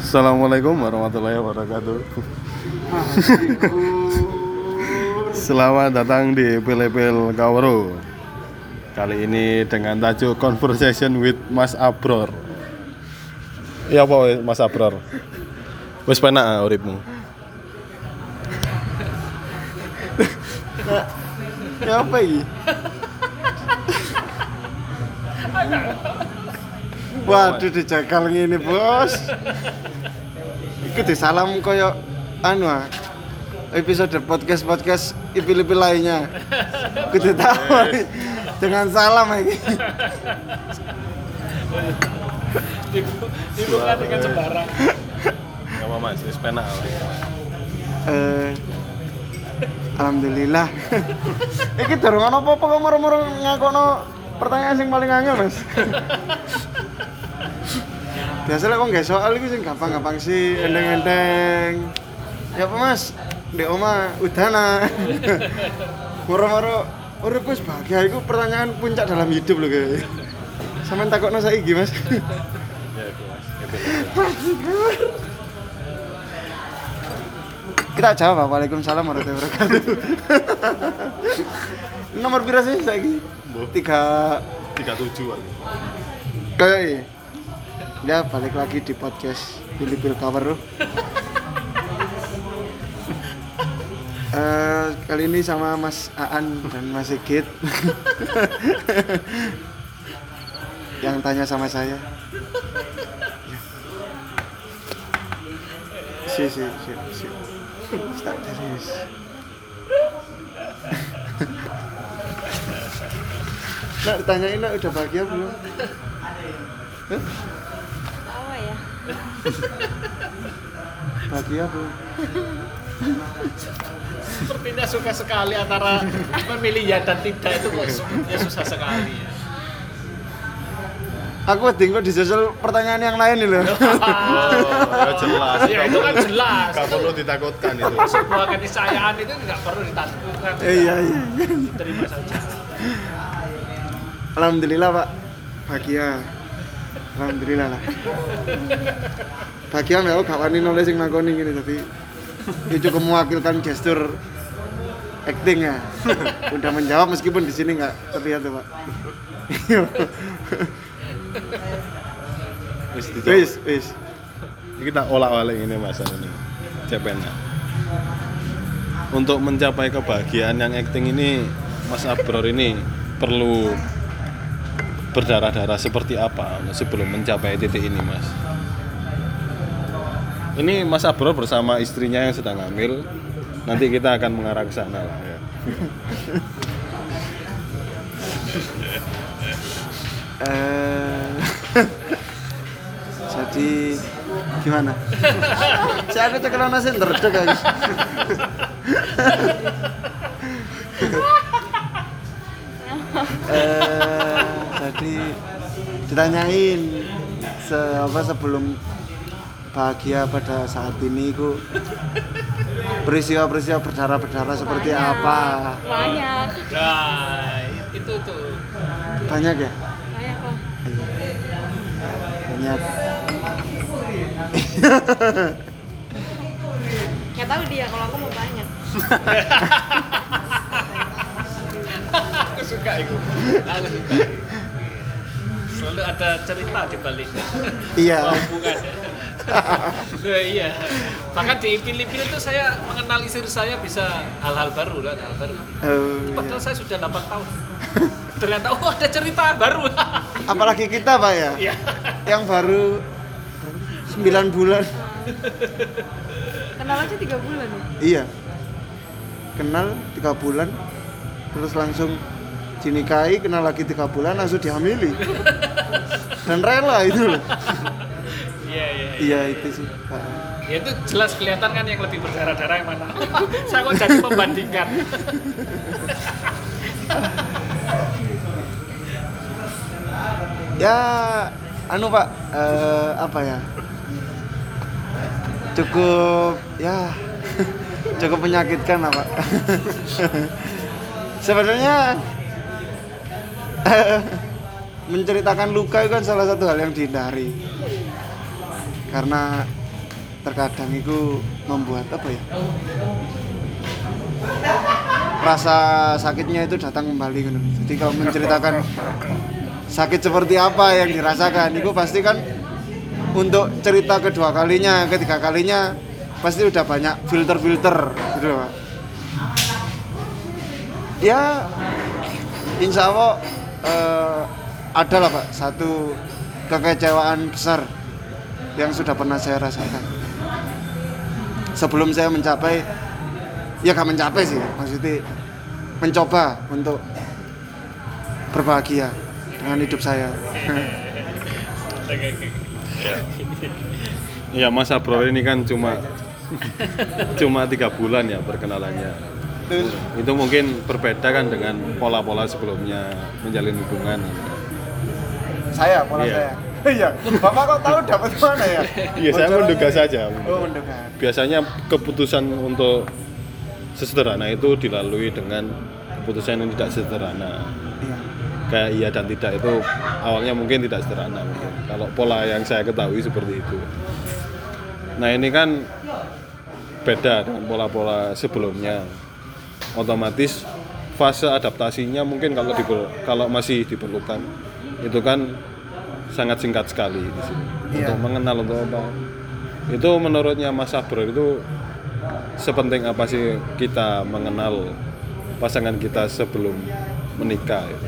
Assalamualaikum warahmatullahi wabarakatuh. Selamat datang di Pilepil Kawero. Kali ini dengan tajuk Conversation with Mas Abror. Iya apa Mas Abror? Wis penak ah uripmu. Ya apa ini? Waduh dijagal ngene, Bos. Iku disalam koyo anu ah. Episode podcast-podcast ipil-ipil lainnya. Kudu tahu dengan salam iki. dibuka dengan sembarang Gak apa Mas, wis penak. Eh Alhamdulillah. Iki durung ana apa-apa kok moro-moro ngakono pertanyaan sing paling angel, Mas. Biasanya kok nggak soal itu sing gampang-gampang sih, enteng-enteng. Ya apa Mas? Di oma udana. Moro-moro urip wis bahagia iku pertanyaan puncak dalam hidup lho guys. Sampeyan takokno saiki, Mas. Ya itu Mas. Kita jawab Waalaikumsalam warahmatullahi wabarakatuh. Nomor pira sih saiki? Tiga 37 aku. kayak. Ya balik lagi di podcast Pilih Pil Cover. Eh, kali ini sama Mas Aan dan Mas Sigit yang tanya sama saya. Ya. Si si si si. Start serius. Nak ditanyain nak udah bahagia belum? Hah? Tawa ya. Bahagia belum? sepertinya suka sekali antara memilih ya dan tidak itu kok sepertinya susah sekali ya. Aku wedding kok dijajal pertanyaan yang lain nih loh. Ya jelas. ya itu kan jelas Gak perlu ditakutkan itu. sebuah keniscayaan itu nggak perlu ditakutkan iya iya. terima saja Alhamdulillah Pak. Bahagia. Alhamdulillah lah. Bahagia nggak gak wani nulis sing nakoni gini tapi itu cukup mewakilkan gestur acting ya. Udah menjawab meskipun di sini nggak terlihat tuh Pak. Wis. Wis wis. Kita olah-olah ini masa ini. Cepena. Untuk mencapai kebahagiaan yang acting ini, Mas Abror ini perlu berdarah-darah seperti apa sebelum mencapai titik ini, Mas? Ini Mas Abror bersama istrinya yang sedang hamil. Nanti kita akan mengarah ke sana lah ya. Eh, jadi gimana? Saya aku cekel nasi ndredeg aku. eh, jadi ditanyain se apa sebelum bahagia pada saat ini ku. Peristiwa-peristiwa berdarah-berdarah seperti apa? Banyak. nah itu tuh. Banyak ya? Banyak kok. banyak. Nggak tahu dia kalau aku mau banyak. aku suka itu. Aku suka selalu ada cerita di baliknya iya. Oh, bukan. Nah, iya. Bahkan di Filipina itu saya mengenal istri saya bisa hal-hal baru lah hal baru. Eh, padahal saya sudah 8 tahun. Ternyata oh ada cerita baru. Apalagi kita pak ya? Iya. Yang baru 9 bulan. Kenal aja tiga bulan ya. iya. Kenal tiga bulan terus langsung dinikahi kenal lagi tiga bulan langsung dihamili. Dan rela itu. Loh iya iya iya. iya itu sih. Ya itu jelas kelihatan kan yang lebih berdarah-darah yang mana. Saya kok jadi membandingkan. Ya anu pak eh, apa ya? Cukup ya cukup menyakitkan lah pak. Sebenarnya menceritakan luka itu kan salah satu hal yang dihindari. Karena terkadang itu membuat apa ya? Rasa sakitnya itu datang kembali gitu. jadi kalau menceritakan sakit seperti apa yang dirasakan itu pasti kan untuk cerita kedua kalinya ketiga kalinya pasti udah banyak filter-filter gitu ya insya Allah eh, ada lah pak. Satu kekecewaan besar yang sudah pernah saya rasakan. Sebelum saya mencapai ya gak mencapai sih maksudnya mencoba untuk berbahagia dengan hidup saya. Ya Mas Abro ini kan cuma cuma tiga bulan ya perkenalannya. Terus Itu mungkin berbeda kan dengan pola-pola sebelumnya menjalin hubungan. saya pola Iya. saya iya bapak kok tahu dapat mana ya Iya saya menduga saja. oh menduga Biasanya keputusan untuk sesederhana itu dilalui dengan keputusan yang tidak sederhana. iya Kayak iya dan tidak itu awalnya mungkin tidak sederhana mungkin. Kalau pola yang saya ketahui seperti itu. Nah ini kan beda dengan pola-pola sebelumnya. Otomatis fase adaptasinya mungkin kalau diper- kalau masih diperlukan itu kan sangat singkat sekali di sini Iya. untuk mengenal untuk apa. Itu menurutnya Mas Abro itu sepenting apa sih kita mengenal pasangan kita sebelum menikah gitu.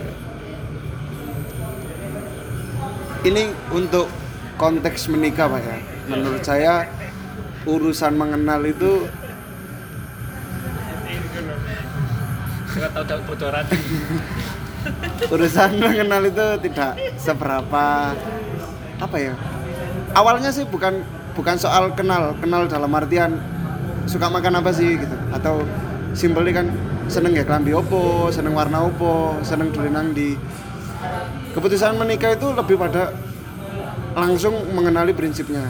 ini untuk konteks menikah pak ya menurut saya urusan mengenal itu Tahu dapat bocoran. urusan mengenal itu tidak seberapa apa ya? Awalnya sih bukan bukan soal kenal kenal dalam artian suka makan apa sih gitu. Atau simpelnya kan seneng ya kelambi opo seneng warna opo seneng dolenang di. Keputusan menikah itu lebih pada langsung mengenali prinsipnya.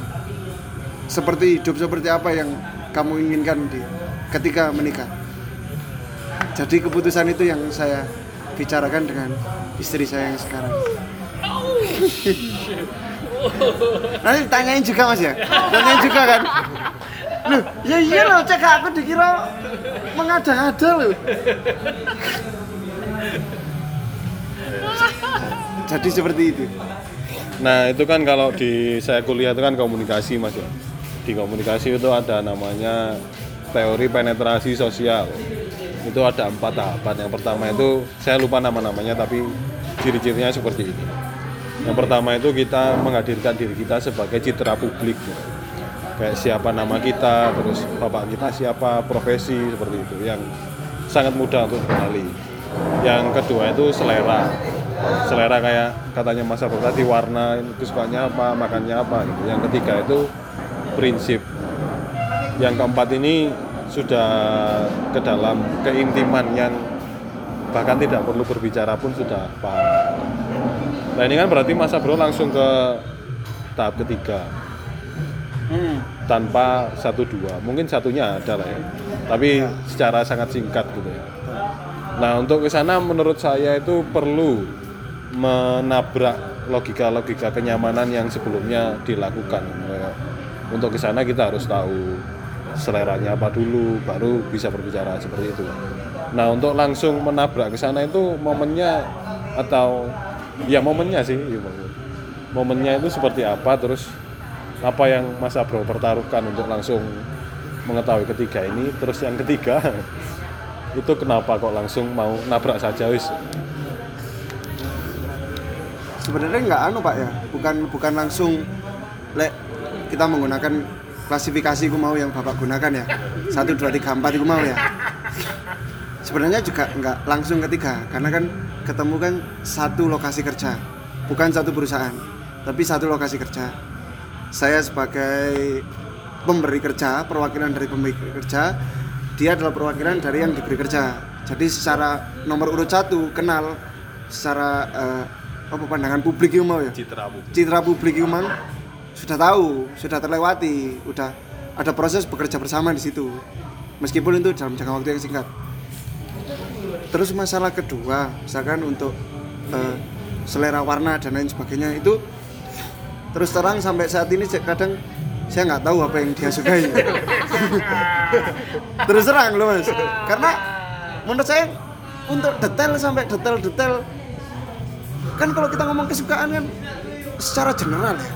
Seperti hidup seperti apa yang kamu inginkan di ketika menikah jadi keputusan itu yang saya bicarakan dengan istri saya yang sekarang. Nanti tanyain juga mas ya, tanyain juga kan. Loh, ya iya loh, cek aku dikira mengada-ngada loh. Jadi seperti itu. Nah itu kan kalau di saya kuliah itu kan komunikasi mas ya. Di komunikasi itu ada namanya teori penetrasi sosial. Itu ada empat tahapan. Yang pertama itu saya lupa nama-namanya tapi ciri-cirinya seperti ini. Yang pertama itu kita menghadirkan diri kita sebagai citra publik. ya. Kayak siapa nama kita, terus bapak kita siapa, profesi seperti itu yang sangat mudah untuk dikenali. Yang kedua itu selera. Selera kayak katanya Mas Abel tadi warna kesukaannya apa, makannya apa gitu. Yang ketiga itu prinsip. Yang keempat ini sudah ke dalam keintiman yang bahkan tidak perlu berbicara pun sudah paham. Nah ini kan berarti Mas Abro langsung ke tahap ketiga. Hmm. tanpa satu dua. Mungkin satunya ada lah ya. Tapi secara sangat singkat gitu ya. Nah untuk ke sana menurut saya itu perlu menabrak logika-logika kenyamanan yang sebelumnya dilakukan. Untuk ke sana kita harus tahu seleranya apa dulu baru bisa berbicara seperti itu. Nah untuk langsung menabrak ke sana itu momennya atau ya momennya sih iya, momennya itu seperti apa terus apa yang Mas Abro pertaruhkan untuk langsung mengetahui ketiga ini terus yang ketiga itu kenapa kok langsung mau nabrak saja wis? Sebenarnya nggak anu pak ya, bukan bukan langsung lek kita menggunakan klasifikasi ku mau yang bapak gunakan ya. Satu dua tiga empat itu mau ya. Sebenarnya juga nggak langsung ketiga karena kan ketemu kan satu lokasi kerja bukan satu perusahaan tapi satu lokasi kerja. Saya sebagai pemberi kerja perwakilan dari pemberi kerja dia adalah perwakilan dari yang diberi kerja. Jadi secara nomor urut satu kenal secara eh, apa pandangan publik itu mau ya? Citra bu citra publik itu sudah tahu, sudah terlewati, udah ada proses bekerja bersama di situ. Meskipun itu dalam jangka waktu yang singkat. Terus masalah kedua, misalkan untuk eh, selera warna dan lain sebagainya itu terus terang sampai saat ini kadang saya nggak tahu apa yang dia sukai terus terang loh mas karena menurut saya untuk detail sampai detail-detail kan kalau kita ngomong kesukaan kan secara general ya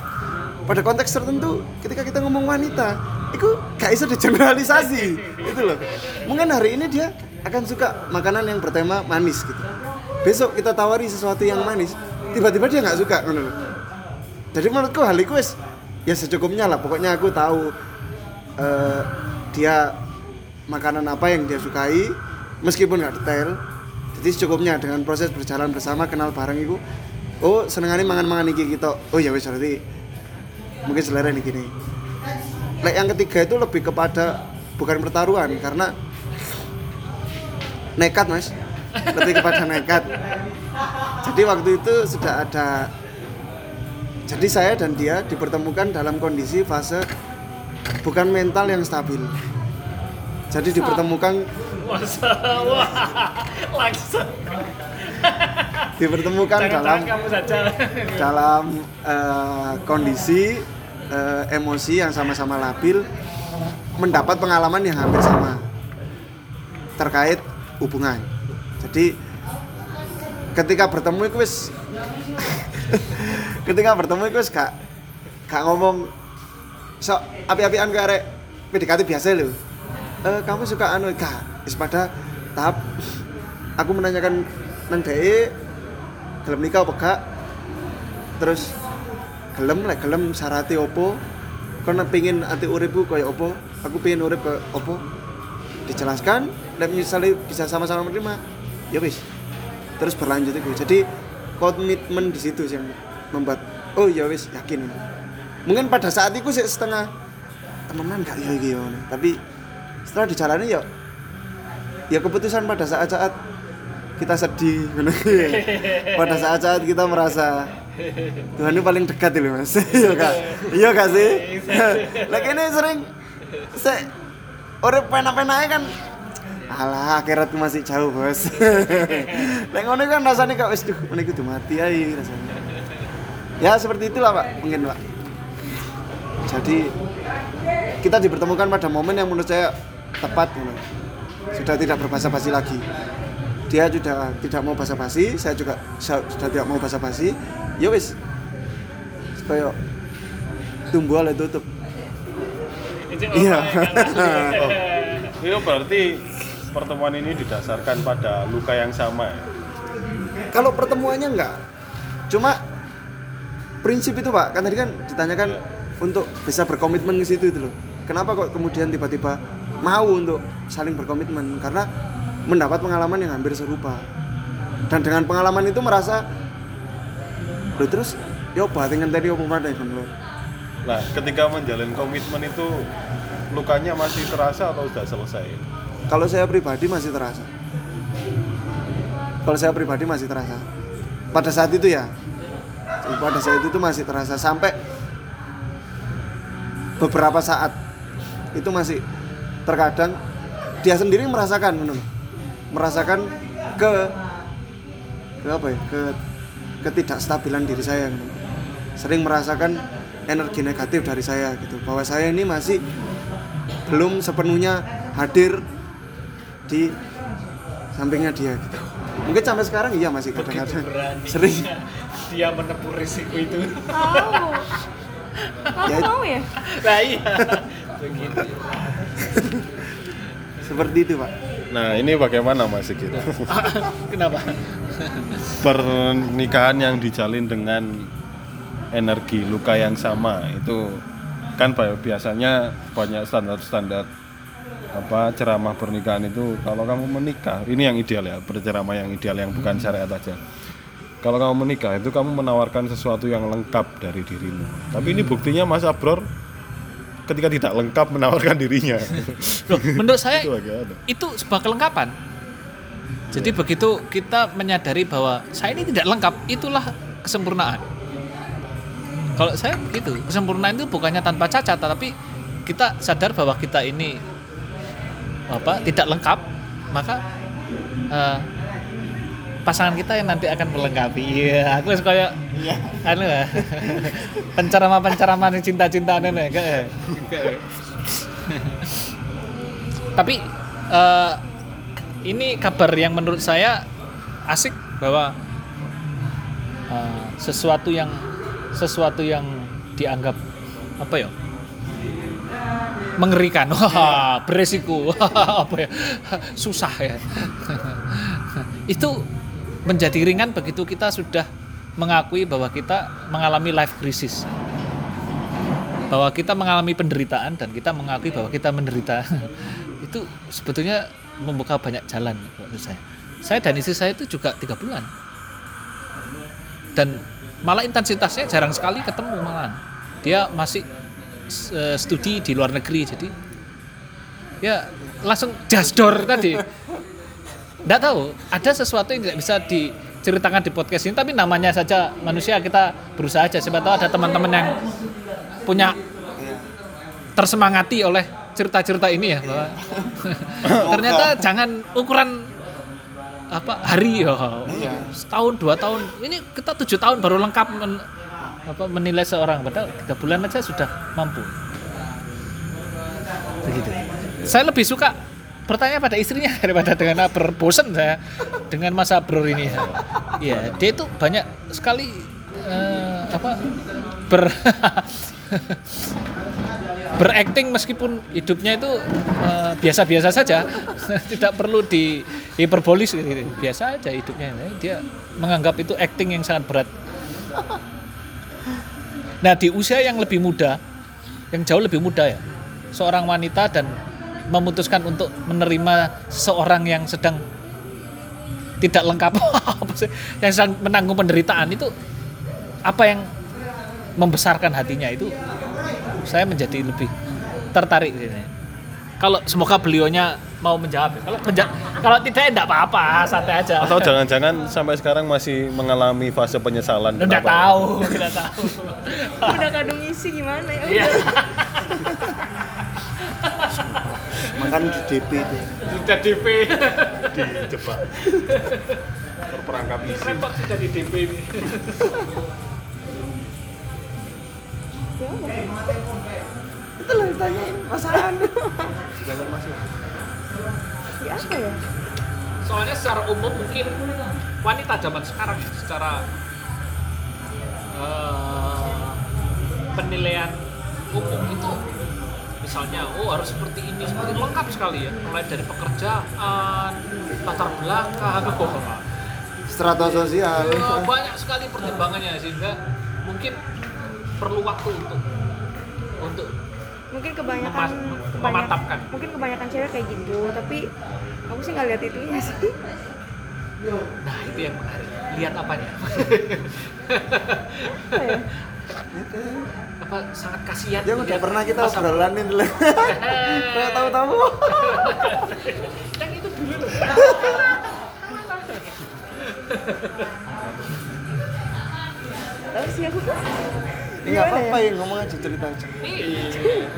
pada konteks tertentu ketika kita ngomong wanita itu gak bisa digeneralisasi. Itu loh. Mungkin hari ini dia akan suka makanan yang bertema manis gitu. Besok kita tawari sesuatu yang manis tiba-tiba dia nggak suka jadi menurutku hal itu ya secukupnya lah. Pokoknya aku tahu eh, dia makanan apa yang dia sukai meskipun nggak detail. Jadi secukupnya dengan proses berjalan bersama kenal bareng itu. Oh senengannya mangan-mangan iki gitu. Oh ya wis berarti mungkin selera ini gini. Lek yang ketiga itu lebih kepada bukan pertaruhan karena nekat mas. Lebih kepada nekat. Jadi waktu itu sudah ada jadi saya dan dia dipertemukan dalam kondisi fase bukan mental yang stabil. Jadi dipertemukan langsung. Dipertemukan Jangan dalam kamu saja. dalam eh, kondisi eh, emosi yang sama-sama labil mendapat pengalaman yang hampir sama terkait hubungan. Jadi ketika bertemu itu wis ketika bertemu itu wis gak gak ngomong sok api-apian ke arek PDKT biasa lho. Eh kamu suka anu gak? Wis pada tahap aku menanyakan nang dhek gelem nikah apa gak? Terus gelem lek gelem syarate opo? Kono pengin ati uripku kaya opo? Aku pengen urip kaya opo? Dijelaskan dan misalnya bisa sama-sama menerima. Ya wis. Terus berlanjut itu. Jadi komitmen di situ yang membuat oh ya wis yakin. Mungkin pada saat itu sih setengah temenan gak ya yo. Tapi setelah dijalani ya ya keputusan pada saat-saat kita sedih pada saat-saat kita merasa Tuhan ini paling dekat itu mas. Iya kak iya kak sih? Lagi ini sering se orang pena-penanya kan alah akhiratku masih jauh bos. Lagi ngono kan rasanya kak wis duh ini kudu mati aja rasanya ya seperti itulah pak mungkin pak. Jadi kita dipertemukan pada momen yang menurut saya tepat sudah tidak berbahasa basi lagi dia sudah tidak mau basa basi saya juga sudah tidak mau basa basi ya wis. Supaya tumbuh oleh tutup. Iya. Oh, itu berarti pertemuan ini didasarkan pada luka yang sama ya? kalau pertemuannya enggak. Cuma prinsip itu pak. Kan tadi kan ditanyakan untuk bisa berkomitmen ke situ itu loh. Kenapa kok kemudian tiba-tiba mau untuk saling berkomitmen? Karena mendapat pengalaman yang hampir serupa. Dan dengan pengalaman itu merasa loh terus yo batingan tadi apa mana kan lo Nah, ketika menjalin komitmen itu lukanya masih terasa atau sudah selesai? kalau saya pribadi masih terasa. Kalau saya pribadi masih terasa. Pada saat itu ya. Pada saat itu masih terasa. Sampai beberapa saat itu masih terkadang dia sendiri merasakan menurut merasakan ke ke apa ya ke ketidakstabilan diri saya gitu. sering merasakan energi negatif dari saya gitu bahwa saya ini masih belum sepenuhnya hadir di sampingnya dia gitu mungkin sampai sekarang iya masih kadang-kadang berani sering dia menempuh risiko itu. Tahu. Kamu Ya, tahu ya? Nah iya. Begitu. Seperti itu pak. Nah, ini bagaimana Mas Sigit? Kenapa? Pernikahan yang dijalin dengan energi luka yang sama itu kan biasanya banyak standar-standar apa ceramah pernikahan itu kalau kamu menikah ini yang ideal ya berceramah yang ideal yang bukan syariat aja. Kalau kamu menikah itu kamu menawarkan sesuatu yang lengkap dari dirimu. Tapi ini buktinya Mas Abror ketika tidak lengkap menawarkan dirinya Loh, menurut saya itu itu sebuah kelengkapan. Jadi begitu kita menyadari bahwa saya ini tidak lengkap, itulah kesempurnaan. Kalau saya begitu, kesempurnaan itu bukannya tanpa cacat, tapi kita sadar bahwa kita ini apa tidak lengkap, maka eh, pasangan kita yang nanti akan melengkapi. Iya, aku suka kayak anu lah. Pencerama-pencerama cinta-cinta anu nih, kayak. kayak. Tapi eh, ini kabar yang menurut saya asik bahwa eh, sesuatu yang sesuatu yang dianggap apa ya mengerikan wah beresiko apa ya susah ya itu menjadi ringan begitu kita sudah mengakui bahwa kita mengalami life crisis. Bahwa kita mengalami penderitaan dan kita mengakui bahwa kita menderita. Itu sebetulnya membuka banyak jalan menurut saya. Saya dan istri saya itu juga tiga bulan. Dan malah intensitasnya jarang sekali ketemu malahan. Dia masih eh, studi di luar negeri jadi ya langsung jasdor tadi nggak tahu. Ada sesuatu yang tidak bisa diceritakan di podcast ini tapi namanya saja manusia kita berusaha aja. Siapa tahu ada teman-teman yang punya tersemangati oleh cerita-cerita ini ya bahwa ternyata jangan ukuran apa hari ya setahun dua tahun. Ini kita tujuh tahun baru lengkap men- apa, menilai seorang. Padahal tiga bulan aja sudah mampu. Begitu. Saya lebih suka bertanya pada istrinya daripada dengan Abrar bosen saya dengan masa Abrar ini. Ya dia itu banyak sekali eh, apa ber berakting meskipun hidupnya itu eh, biasa-biasa saja. Tidak perlu di hiperbolis gitu. biasa aja hidupnya. Dia menganggap itu acting yang sangat berat. Nah di usia yang lebih muda yang jauh lebih muda ya seorang wanita dan memutuskan untuk menerima seseorang yang sedang tidak lengkap apa sih yang sedang menanggung penderitaan itu apa yang membesarkan hatinya itu saya menjadi lebih tertarik ini. Kalau semoga beliaunya mau menjawab. ya. Kalau menja- kalau tidak ya enggak apa-apa, santai aja. Atau jangan-jangan sampai sekarang masih mengalami fase penyesalan. Udah kenapa? tahu, udah tahu. Udah kadung isi gimana ya? Makan di DP itu. sudah DP. Dijebak. Terperangkap isi. Repot sudah di DP ini. Itu loh ditanyain pasangan. Ya apa ya? Soalnya secara umum mungkin wanita zaman sekarang ya, secara eh, penilaian umum itu misalnya oh harus seperti ini seperti ini. lengkap sekali ya mulai dari pekerjaan latar belakang oh, Strata sosial. eh, banyak sekali pertimbangannya sehingga mungkin perlu waktu untuk untuk Mungkin kebanyakan Memas- kebanyak- memantapkan. Mungkin kebanyakan cewek kayak gitu, tapi aku sih nggak lihat itunya sih. nah itu yang menarik lihat apanya Apa ya? apa sangat kasihan Yang udah pernah kita obrolanin dulu. Kayak tahu-tahu. yang itu dulu loh Tahu sih aku. Ini nggak apa-apa ya ngomong aja cerita aja.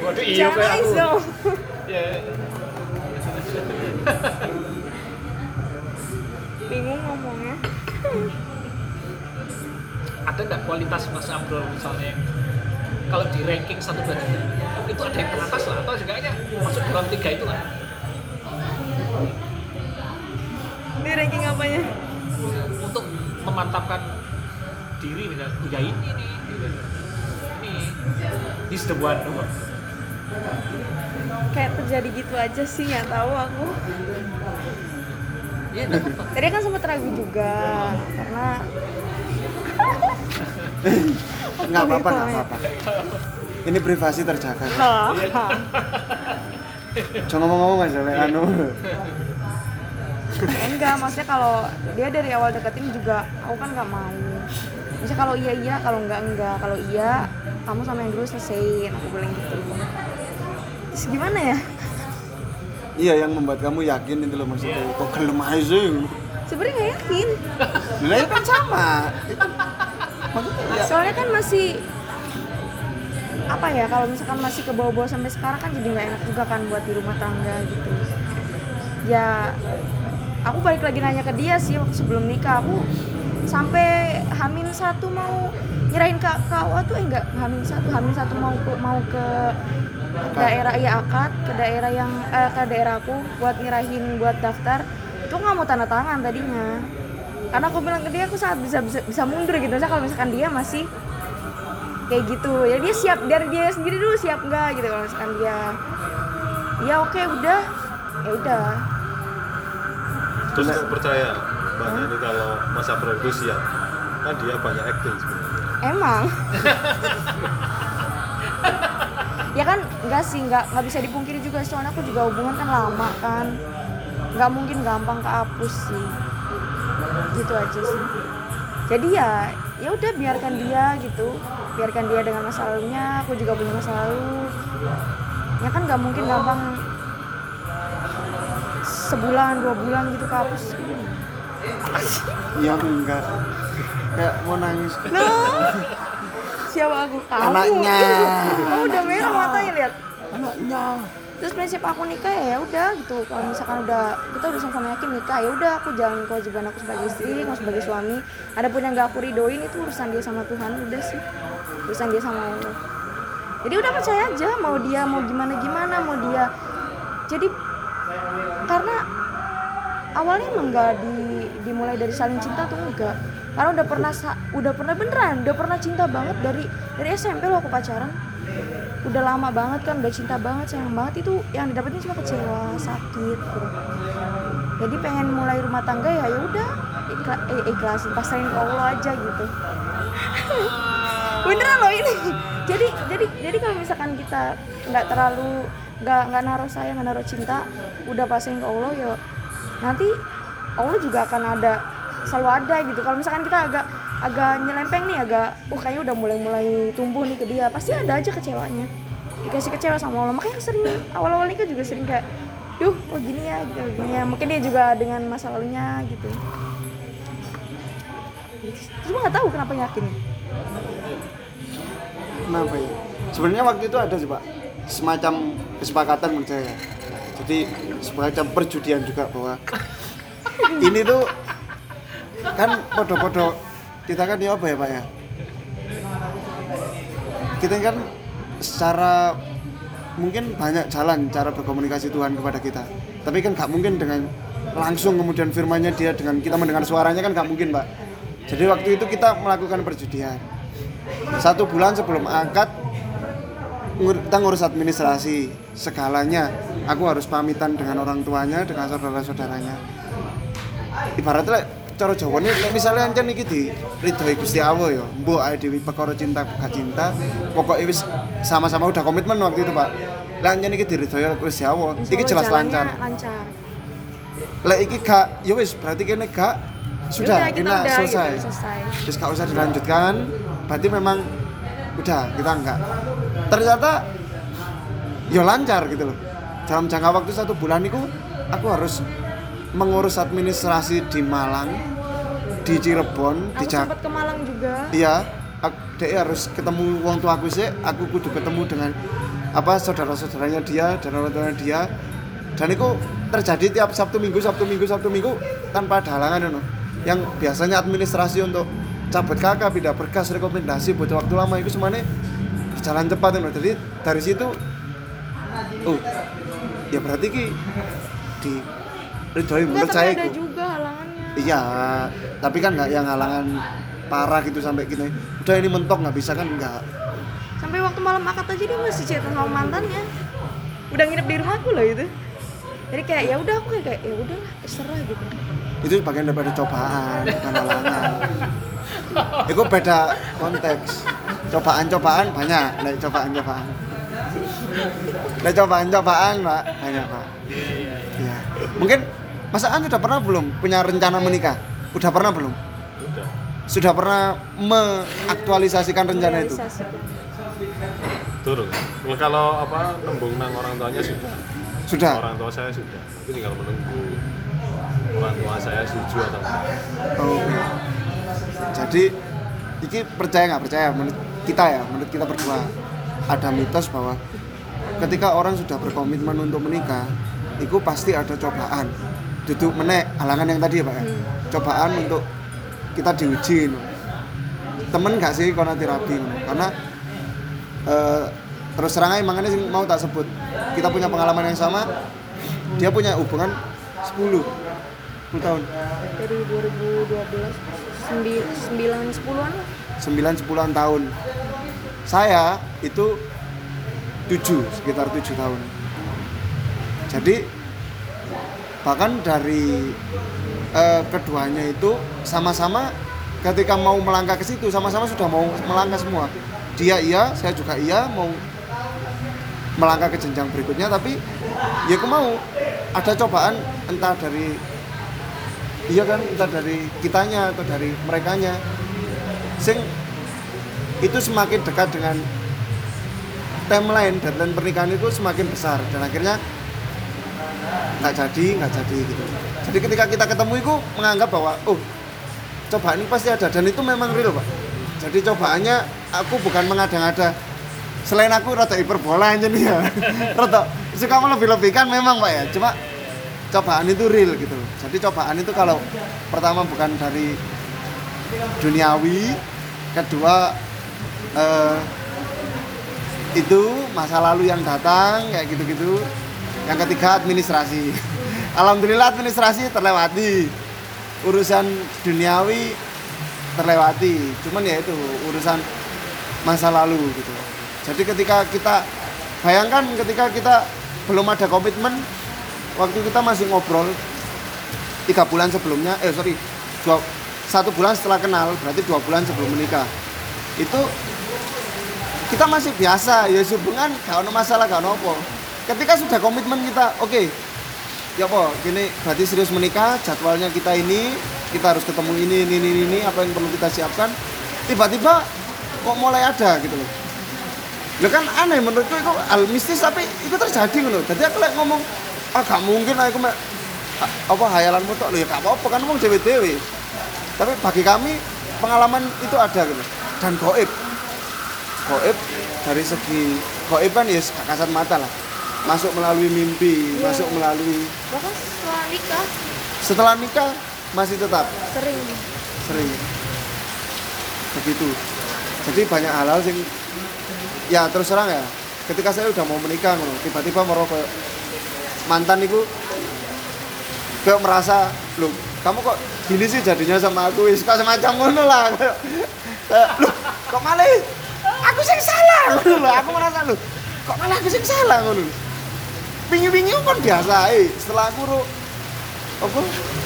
waduh iya kayak aku dong. ya Bingung ngomongnya. Ada nggak kualitas Mas Abdul misalnya yang kalau di ranking satu dua tiga itu ada yang teratas lah atau seenggaknya masuk dalam tiga itu lah Ini ranking apanya? untuk memantapkan diri misalnya "Oh, ya ini nih ini this the one Kayak terjadi gitu aja sih, nggak tahu aku. Iya. Tadi kan sempat ragu juga karena Nggak apa-apa, nggak apa-apa. Ini privasi terjaga. Jangan ngomong-ngomong aja, Le. anu. enggak maksudnya kalau dia dari awal deketin juga aku kan nggak mau maksudnya kalau iya iya kalau enggak enggak kalau iya kamu sama yang dulu selesaiin aku bilang gitu terus gimana ya Iya, yang membuat kamu yakin itu loh maksudnya. Kok gelem aja sih? sebenarnya nggak yakin Lah itu kan sama. Maksudnya ya. soalnya kan masih apa ya kalau misalkan masih ke bawah-bawah sampai sekarang kan jadi nggak enak juga kan buat di rumah tangga gitu. Ya aku balik lagi nanya ke dia sih waktu sebelum nikah. Aku sampai hamin satu mau nyerahin ke KUA tuh eh enggak hamin satu hamin satu mau ke mau ke daerah ya akad ke daerah yang eh, ke daerah aku buat nyerahin buat daftar. Itu nggak mau tanda tangan tadinya karena aku bilang ke dia aku saat bisa bisa bisa mundur gitu. Misalnya kalau misalkan dia masih kayak gitu ya dia siap. Dari dia sendiri dulu siap nggak gitu kalau misalkan dia ya oke udah. Ya udah. Terus kok percaya Mbak Nani kalau Mas Abrar itu siap. Kan dia banyak acting sebenarnya. Emang? Ya kan enggak sih nggak nggak bisa dipungkiri juga soalnya aku juga hubungan kan lama kan. Nggak mungkin gampang kehapus sih gitu aja sih. Jadi ya ya udah biarkan dia gitu. Biarkan dia dengan masa lalunya aku juga punya masa lalu. Ya kan nggak mungkin gampang sebulan dua bulan gitu kehapus. Ya enggak. Kayak mau nangis. Loh, siapa aku? Kamu. Anaknya. oh udah merah matanya lihat. Anaknya terus prinsip aku nikah ya udah gitu. Kalau misalkan udah kita udah sama-sama yakin nikah ya udah aku jalan kewajiban aku sebagai istri aku sebagai suami. Ada pun yang gak aku ridoin itu urusan dia sama Tuhan udah sih. Urusan dia sama Allah. Jadi udah percaya aja mau dia mau gimana gimana mau dia. Jadi karena awalnya emang nggak di, dimulai dari saling cinta tuh enggak karena udah pernah udah pernah beneran udah pernah cinta banget dari dari SMP loh aku pacaran udah lama banget kan udah cinta banget sayang banget. Itu yang didapetin cuma kecewa sakit gitu jadi pengen mulai rumah tangga ya ya udah ikhla- eh, ikhlasin pasrahin ke Allah aja gitu. Beneran loh ini. Jadi jadi jadi kalau misalkan kita nggak terlalu nggak nggak naruh sayang nggak naruh cinta udah pasrahin ke Allah ya nanti Allah juga akan ada selalu ada gitu. Kalau misalkan kita agak agak nyelempeng nih agak uh kayaknya udah mulai mulai tumbuh nih ke dia. Pasti ada aja kecewanya. Dikasih kecewa sama Allah. Makanya sering awal-awal nikah juga sering kayak duh oh gini ya? Gitu. Gini ya. Mungkin dia juga dengan masa lalunya gitu. Terus gue nggak tahu kenapa yakin. Kenapa ya? Sebenarnya waktu itu ada sih pak. Semacam kesepakatan menurut saya. Jadi semacam perjudian juga bahwa ini tuh kan podo-podo kita kan ya apa ya pak ya? Kita kan secara mungkin banyak jalan cara berkomunikasi Tuhan kepada kita. Tapi kan nggak mungkin dengan langsung kemudian firmannya dia dengan kita mendengar suaranya kan nggak mungkin pak. Jadi waktu itu kita melakukan perjudian. Satu bulan sebelum ngur- kita ngurus administrasi segalanya. Aku harus pamitan dengan orang tuanya dengan saudara-saudaranya. Ibaratnya cara Jawa ini nek misalnya ancen iki di ridhoi Gusti Allah ya mbok ae dewi perkara cinta gak cinta pokoknya wis sama-sama udah komitmen waktu itu Pak. Lah ancen iki diridhoi Gusti Allah iki Insya jelas lancar. lancar. Lek iki gak ya wis berarti kene gak sudah kita kena udah selesai gitu, selesai. terus gak usah dilanjutkan berarti memang udah kita enggak. Ternyata ya lancar gitu loh. Dalam jangka waktu satu bulan itu aku harus mengurus administrasi di Malang di Cirebon di aku Jak sempat ke Malang juga iya dia harus ketemu wong tua aku sih aku kudu ketemu dengan apa saudara-saudaranya dia dan orang tuanya dia dan itu terjadi tiap Sabtu Minggu Sabtu Minggu Sabtu Minggu tanpa ada halangan know. yang biasanya administrasi untuk cabut kakak pindah berkas rekomendasi butuh waktu lama itu semuanya berjalan cepat know. jadi dari situ oh ya berarti ki di enggak menurut tapi saya ada itu juga halangannya Iya, tapi kan nggak yang halangan parah gitu sampai gini. Udah ini mentok nggak bisa kan nggak. sampai waktu malam akad aja dia masih cerita sama mantannya udah nginep di rumahku loh itu jadi kayak ya udah aku kayak ya udah terserah gitu Itu bagian daripada cobaan, bukan halangan. Itu beda konteks. Cobaan-cobaan banyak, like cobaan-cobaan. Like cobaan-cobaan, Pak, banyak, Pak. Iya. Mungkin Mas Aan sudah pernah belum punya rencana menikah? Udah pernah belum? udah Sudah pernah mengaktualisasikan rencana itu? Turun Ya, kalau apa nembung nang orang tuanya sudah Sudah. orang tua saya sudah tapi tinggal menunggu orang tua saya setuju atau enggak Oh. Jadi iki percaya nggak percaya menurut kita ya, menurut kita berdua ada mitos bahwa ketika orang sudah berkomitmen untuk menikah, itu pasti ada cobaan duduk menek halangan yang tadi ya pak ya Hmm. cobaan untuk kita diuji no. temen gak sih kono terapi no? karena eh, terus terang aja makanya sing mau tak sebut kita punya pengalaman yang sama dia punya hubungan 10 10 tahun dari 2012 9 10-an lah 9 10 tahun saya itu 7 sekitar 7 tahun jadi bahkan dari eh, keduanya itu sama-sama ketika mau melangkah ke situ sama-sama sudah mau melangkah semua. Dia iya saya juga iya mau melangkah ke jenjang berikutnya tapi ya aku mau. Ada cobaan entah dari iya kan entah dari kitanya atau dari merekanya. Sing itu semakin dekat dengan timeline deadline pernikahan itu semakin besar. Dan akhirnya nggak jadi nggak jadi gitu. Jadi ketika kita ketemu itu menganggap bahwa oh cobaan ini pasti ada. Dan itu memang real pak. Jadi cobaannya aku bukan mengada-ngada. Selain aku rada hiperbola aja nih ya. Rada suka melebih-lebihkan memang pak ya. Cuma cobaan itu real gitu. Jadi cobaan itu kalau pertama bukan dari duniawi kedua eh, itu masa lalu yang datang kayak gitu-gitu yang ketiga administrasi. Alhamdulillah administrasi terlewati. Urusan duniawi terlewati. Cuman ya itu urusan masa lalu gitu. Jadi ketika kita bayangkan ketika kita belum ada komitmen waktu kita masih ngobrol tiga bulan sebelumnya eh sorry dua, satu bulan setelah kenal berarti dua bulan sebelum menikah. Itu kita masih biasa ya hubungan gak masalah gak apa ketika sudah komitmen kita oke ya apa gini berarti serius menikah jadwalnya kita ini kita harus ketemu ini ini ini, ini apa yang perlu kita siapkan tiba-tiba kok mulai ada gitu loh Lah kan aneh menurutku itu hal mistis tapi itu terjadi loh. Jadi aku lek ngomong ah mungkin aku apa hayalanmu tok lho ya gak apa-apa kan wong dewe-dewe. Tapi bagi kami pengalaman itu ada gitu. Dan goib. Goib dari segi goib kan ya kasat mata lah. Masuk melalui mimpi, Iya. masuk melalui bahkan setelah nikah. Setelah nikah masih tetap? Sering. Sering. Begitu. Jadi banyak hal-hal sing ya terus terang ya. Ketika saya udah mau menikah ngono, tiba-tiba merokok mantan itu kayak merasa loh kamu kok gini sih jadinya sama aku? Wis kok semacam ngono lah. Loh kok malah aku sing salah? Ngono loh aku merasa loh kok malah aku sing salah? Ngono pingi-pingi kan biasa eh setelah aku ro apa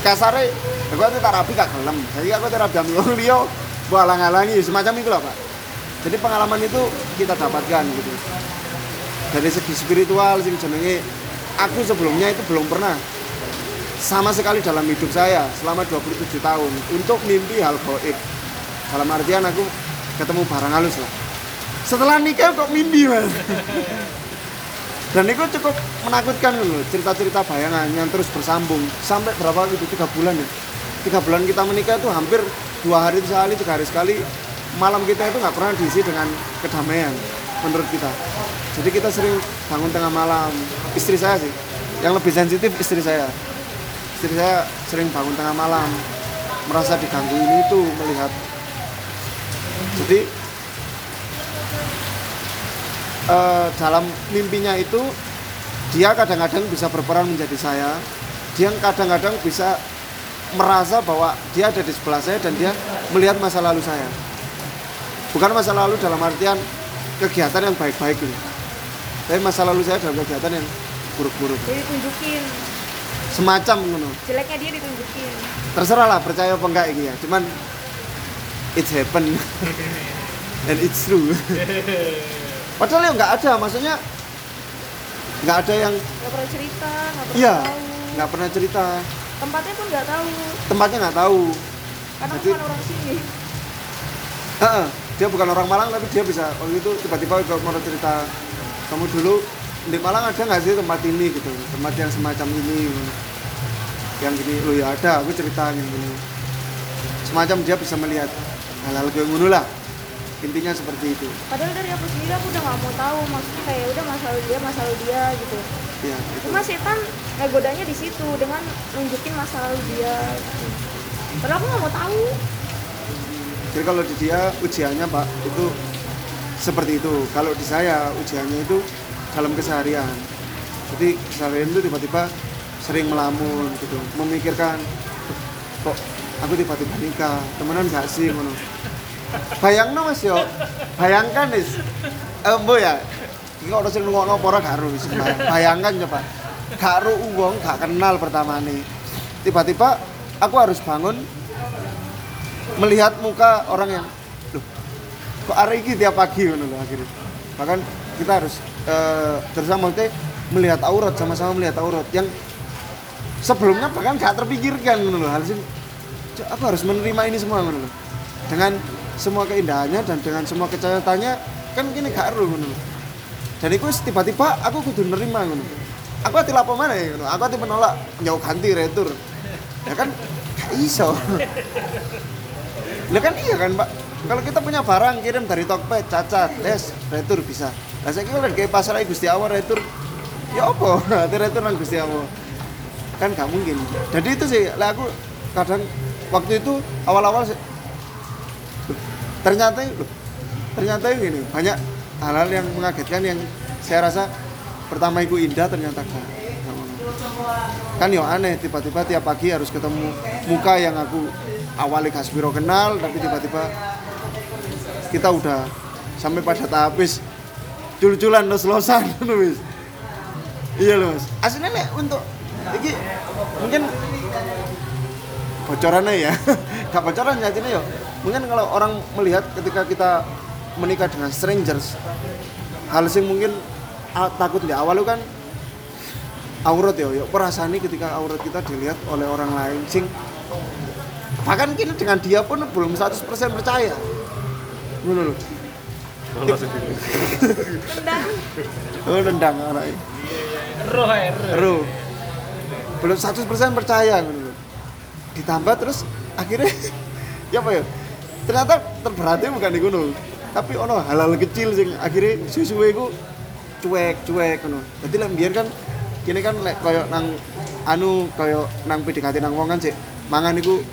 kasare aku tuh terapi gak gelem. Jadi aku terapi ambil wong liya mbok halang-halangi semacam itu lah pak. Jadi pengalaman itu kita dapatkan gitu. Dari segi spiritual sing jenenge aku sebelumnya itu belum pernah sama sekali dalam hidup saya selama 27 tahun untuk mimpi hal goib dalam artian aku ketemu barang halus lah. Setelah nikah kok mimpi mas dan itu cukup menakutkan loh cerita-cerita bayangan yang terus bersambung. Sampai berapa gitu tiga bulan ya. Tiga bulan kita menikah itu hampir dua hari sekali tiga hari sekali. Malam kita itu nggak pernah diisi dengan kedamaian menurut kita. Jadi kita sering bangun tengah malam. Istri saya sih yang lebih sensitif istri saya. Istri saya sering bangun tengah malam merasa diganggu ini itu melihat. Jadi eh, dalam mimpinya itu dia kadang-kadang bisa berperan menjadi saya. Dia kadang-kadang bisa merasa bahwa dia ada di sebelah saya dan dia melihat masa lalu saya. Bukan masa lalu dalam artian kegiatan yang baik-baik gitu. Tapi masa lalu saya dalam kegiatan yang buruk-buruk. Dia ditunjukin. Semacam ngono. Jeleknya dia ditunjukin. Terserah lah percaya apa enggak ini ya. Cuman it's happen and it's true padahal ya nggak ada maksudnya nggak ada yang nggak pernah cerita nggak pernah iya tahu. nggak pernah cerita. Tempatnya pun nggak tahu. Tempatnya nggak tahu. Karena Jadi- bukan orang sini. Heeh, dia bukan orang Malang tapi dia bisa waktu itu tiba-tiba mau cerita. Kamu dulu di Malang ada nggak sih tempat ini gitu? Tempat yang semacam ini yang gini lo ya ada aku cerita yang gini semacam dia bisa melihat. Hal-hal kayak ngono lah intinya seperti itu. Padahal dari aku sendiri aku udah nggak mau tahu maksudnya kayak udah masa lalu dia masa lalu dia gitu. Ya itu. Cuma setan ngegodanya di situ dengan nunjukin masa lalu dia gitu. padahal aku nggak mau tahu. Jadi kalau di dia ujiannya pak itu seperti itu. Kalau di saya ujiannya itu dalam keseharian. Jadi keseharian itu tiba-tiba sering melamun gitu. Memikirkan kok aku tiba-tiba nikah? Temenan gak sih? Ngono bayang mas yo. Bayangkan nis eh mbok ya. Ini orang sing ngomong apa ora gak ero wis. bayangkan coba. Gak ero uang gak kenal pertama nih tiba-tiba aku harus bangun melihat muka orang yang loh kok hari ini tiap pagi ngono loh akhirnya. Bahkan kita harus eh terus maksudnya melihat aurat sama-sama melihat aurat yang sebelumnya bahkan gak terpikirkan loh hal "Cuk, aku harus menerima ini semua loh dengan semua keindahannya dan dengan semua kecayatannya kan gini gak ero ngono dan itu tiba-tiba aku kudu nerima ngono aku hati apa mana ya aku hati menolak jauh ganti retur ya kan iso Lah kan iya kan, Pak. Kalau kita punya barang kirim dari Tokped, cacat, les, retur bisa. Lah saya kira kayak pasar Gusti Allah retur. Ya apa? Nanti retur nang Gusti Allah. Kan gak mungkin. Jadi itu sih, lah aku kadang waktu itu awal-awal ternyata loh, ternyata gini banyak hal-hal yang mengagetkan yang saya rasa pertama itu indah ternyata gak. kan yo aneh tiba-tiba tiap pagi harus ketemu muka yang aku awalnya gak sepiro kenal tapi tiba-tiba kita udah sampai pada tahap wis cul-culan los-losan wis. Iya loh mas. Aslinya nek untuk iki mungkin bocorannya ya. Gak bocoran ya yo mungkin kalau orang melihat ketika kita menikah dengan strangers hal sing mungkin ah, takut di awal kan aurat ya, ya perasaan ini ketika aurat kita dilihat oleh orang lain sing bahkan kini dengan dia pun belum 100% percaya. Ngono lho. Rendang. oh nendang anaknya Roh ae, roh. Ru belum 100% percaya ngono ditambah terus akhirnya ya apa ya ternyata terberatnya bukan di gunung. Tapi ono hal-hal kecil sing akhirnya suwe-suwe iku cuek cuek ngono. Jadi lek biar kan kini kan lek koyo nang anu koyo nang PDKT nang wong kan sih mangan iku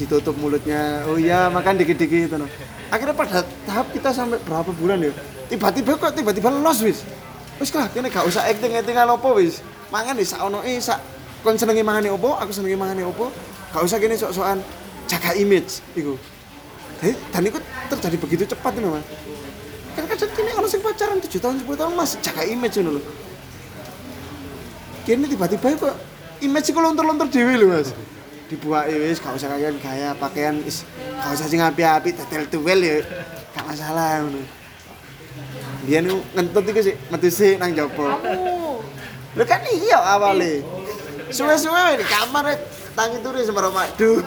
ditutup mulutnya. Oh iya makan dikit-dikit ngono. Akhirnya pada tahap kita sampai berapa bulan ya tiba-tiba kok tiba-tiba los wis. Wis lah kene gak usah acting actingan opo wis. Mangan wis sak ono e sak kon senengi mangane opo aku senengi mangane opo gak usah kene sok-sokan jaga image iku Jadi, dan itu terjadi begitu cepat ini mas. Kan kadang kini kalau sing pacaran 7 tahun 10 tahun mas jaga image ini loh kini tiba-tiba kok image itu lontor-lontor dewi loh mas. Dibuat wis gak usah kalian gaya pakaian is gak usah sing api-api tetel tuwel ya gak masalah ngono. Dia nu ngentut itu sih metu sih nang jopo. Lho kan iya awalnya Suwe-suwe di kamar eh, tangi turi sama madu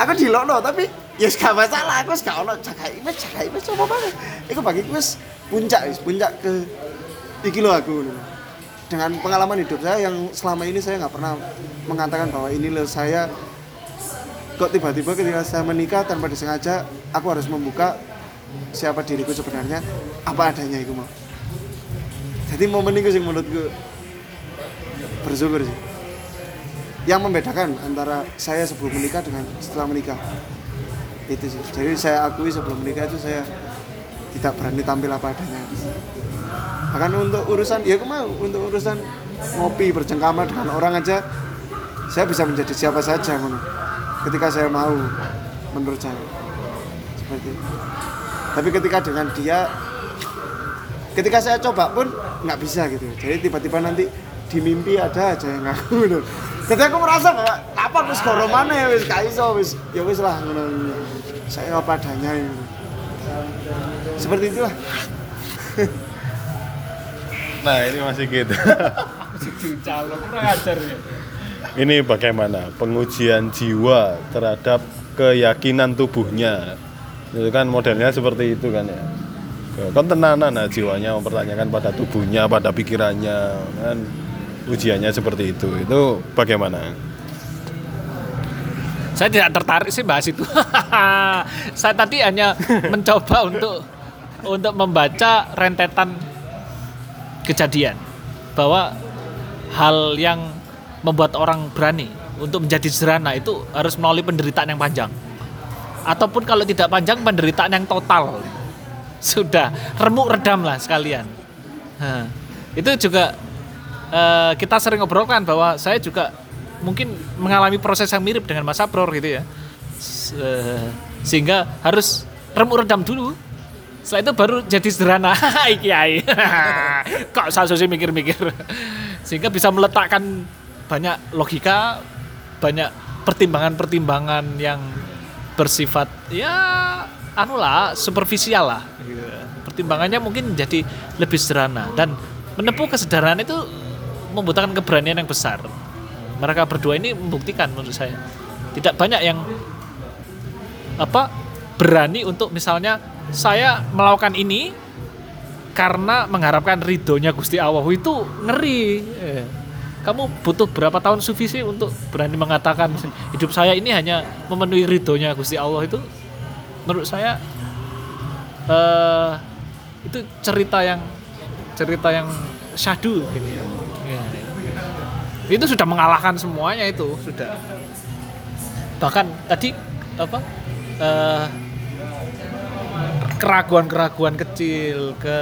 Aku dilokno tapi ya yes, gak masalah. Aku wis gak ono jaga image jaga image coba banget Iku bagi wis puncak wis puncak ke iki lho aku. Dengan pengalaman hidup saya yang selama ini saya nggak pernah mengatakan bahwa ini loh saya kok tiba-tiba ketika saya menikah tanpa disengaja aku harus membuka siapa diriku sebenarnya apa adanya itu mau jadi momen itu sih menurutku bersyukur sih yang membedakan antara saya sebelum menikah dengan setelah menikah. Itu sih. Jadi saya akui sebelum menikah itu saya tidak berani tampil apa adanya. Bahkan untuk urusan ya mau untuk urusan ngopi bercengkrama dengan orang aja saya bisa menjadi siapa saja ngono. ketika saya mau menurut saya. Seperti itu. Tapi ketika dengan dia ketika saya coba pun nggak bisa gitu. Jadi tiba-tiba nanti di mimpi ada aja yang ngaku. jadi aku merasa bahwa apa wis goro mana ya wis gak iso wis ya wis lah ngono saya apa adanya gitu. seperti itulah Nah ini masih gitu. Calon kurang ajar ya. ini bagaimana pengujian jiwa terhadap keyakinan tubuhnya. Itu kan modelnya seperti itu kan ya. Kan tenanan nah, jiwanya mempertanyakan pada tubuhnya, pada pikirannya kan ujiannya seperti itu. Itu bagaimana? Saya tidak tertarik sih bahas itu. saya tadi hanya mencoba untuk untuk membaca rentetan kejadian. bahwa hal yang membuat orang berani untuk menjadi sederhana itu harus melalui penderitaan yang panjang. Ataupun kalau tidak panjang penderitaan yang total. Sudah remuk redam lah sekalian. Nah, itu juga eh, kita sering ngobrolkan bahwa saya juga mungkin mengalami proses yang mirip dengan Mas Abror gitu ya. S- eh, sehingga harus remuk redam dulu. Setelah itu baru jadi sederhana. Kiai. Kok saya sih mikir-mikir. Sehingga bisa meletakkan banyak logika, banyak pertimbangan-pertimbangan yang bersifat ya anu lah superficial lah pertimbangannya mungkin jadi lebih sederhana dan menempuh kesederhanaan itu membutuhkan keberanian yang besar mereka berdua ini membuktikan menurut saya tidak banyak yang apa berani untuk misalnya saya melakukan ini karena mengharapkan ridhonya Gusti Allah itu ngeri Eh, kamu butuh berapa tahun sufi sih untuk berani mengatakan hidup saya ini hanya memenuhi ridhonya Gusti Allah itu menurut saya eh itu cerita yang cerita yang syahdu gini ya. Ya. Itu sudah mengalahkan semuanya itu sudah. Bahkan tadi apa eh, keraguan-keraguan kecil ke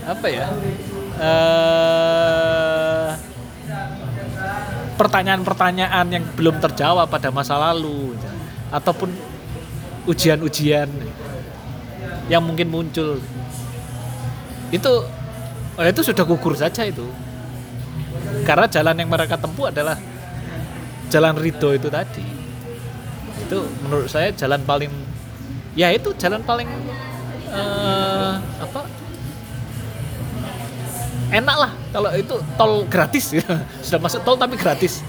apa ya eh pertanyaan-pertanyaan yang belum terjawab pada masa lalu ataupun ujian-ujian yang mungkin muncul. Itu oh, itu sudah gugur saja itu karena jalan yang mereka tempuh adalah jalan ridho itu tadi. Itu menurut saya jalan paling ya itu jalan paling eh, apa? Enak lah kalau itu tol gratis. Sudah masuk tol tapi gratis.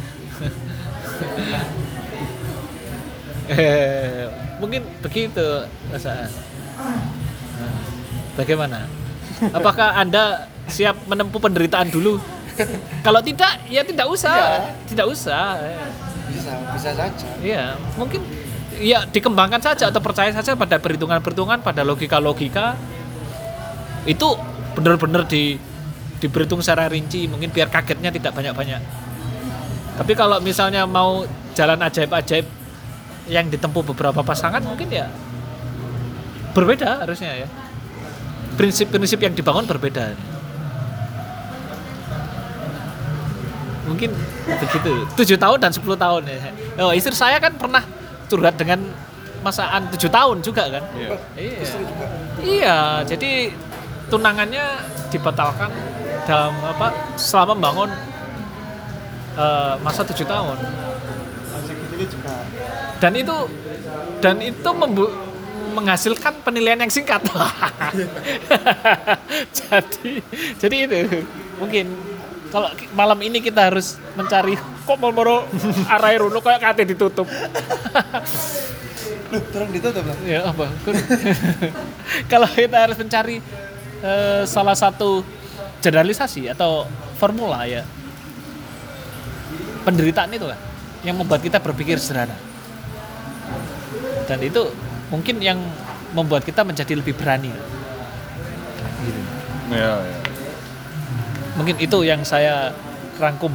Mungkin begitu perasaan bagaimana? Apakah anda siap menempuh penderitaan dulu kalau tidak ya tidak usah tidak usah bisa bisa saja Iya, mungkin ya dikembangkan saja atau percaya saja pada perhitungan-perhitungan, pada logika-logika. Itu benar-benar di diperhitung secara rinci, mungkin biar kagetnya tidak banyak-banyak. Tapi kalau misalnya mau jalan ajaib-ajaib yang ditempuh beberapa pasangan mungkin ya berbeda harusnya ya. Prinsip-prinsip yang dibangun berbeda. Mungkin begitu. Tujuh tahun dan 10 tahun ya. Oh, istri saya kan pernah curhat dengan masaan tujuh tahun juga kan? Iya. iya. Iya jadi tunangannya dibatalkan dalam apa selama membangun eh, masa tujuh tahun. Dan itu dan itu membu- menghasilkan penilaian yang singkat. Jadi jadi itu mungkin kalau malam ini kita harus mencari kok moro arah runo kayak kate ditutup Loh, terang ditutup lah ya apa kalau kita harus mencari eh, salah satu generalisasi atau formula ya penderitaan itu kan yang membuat kita berpikir sederhana dan itu mungkin yang membuat kita menjadi lebih berani gitu. Iya, iya. Mungkin itu yang saya rangkum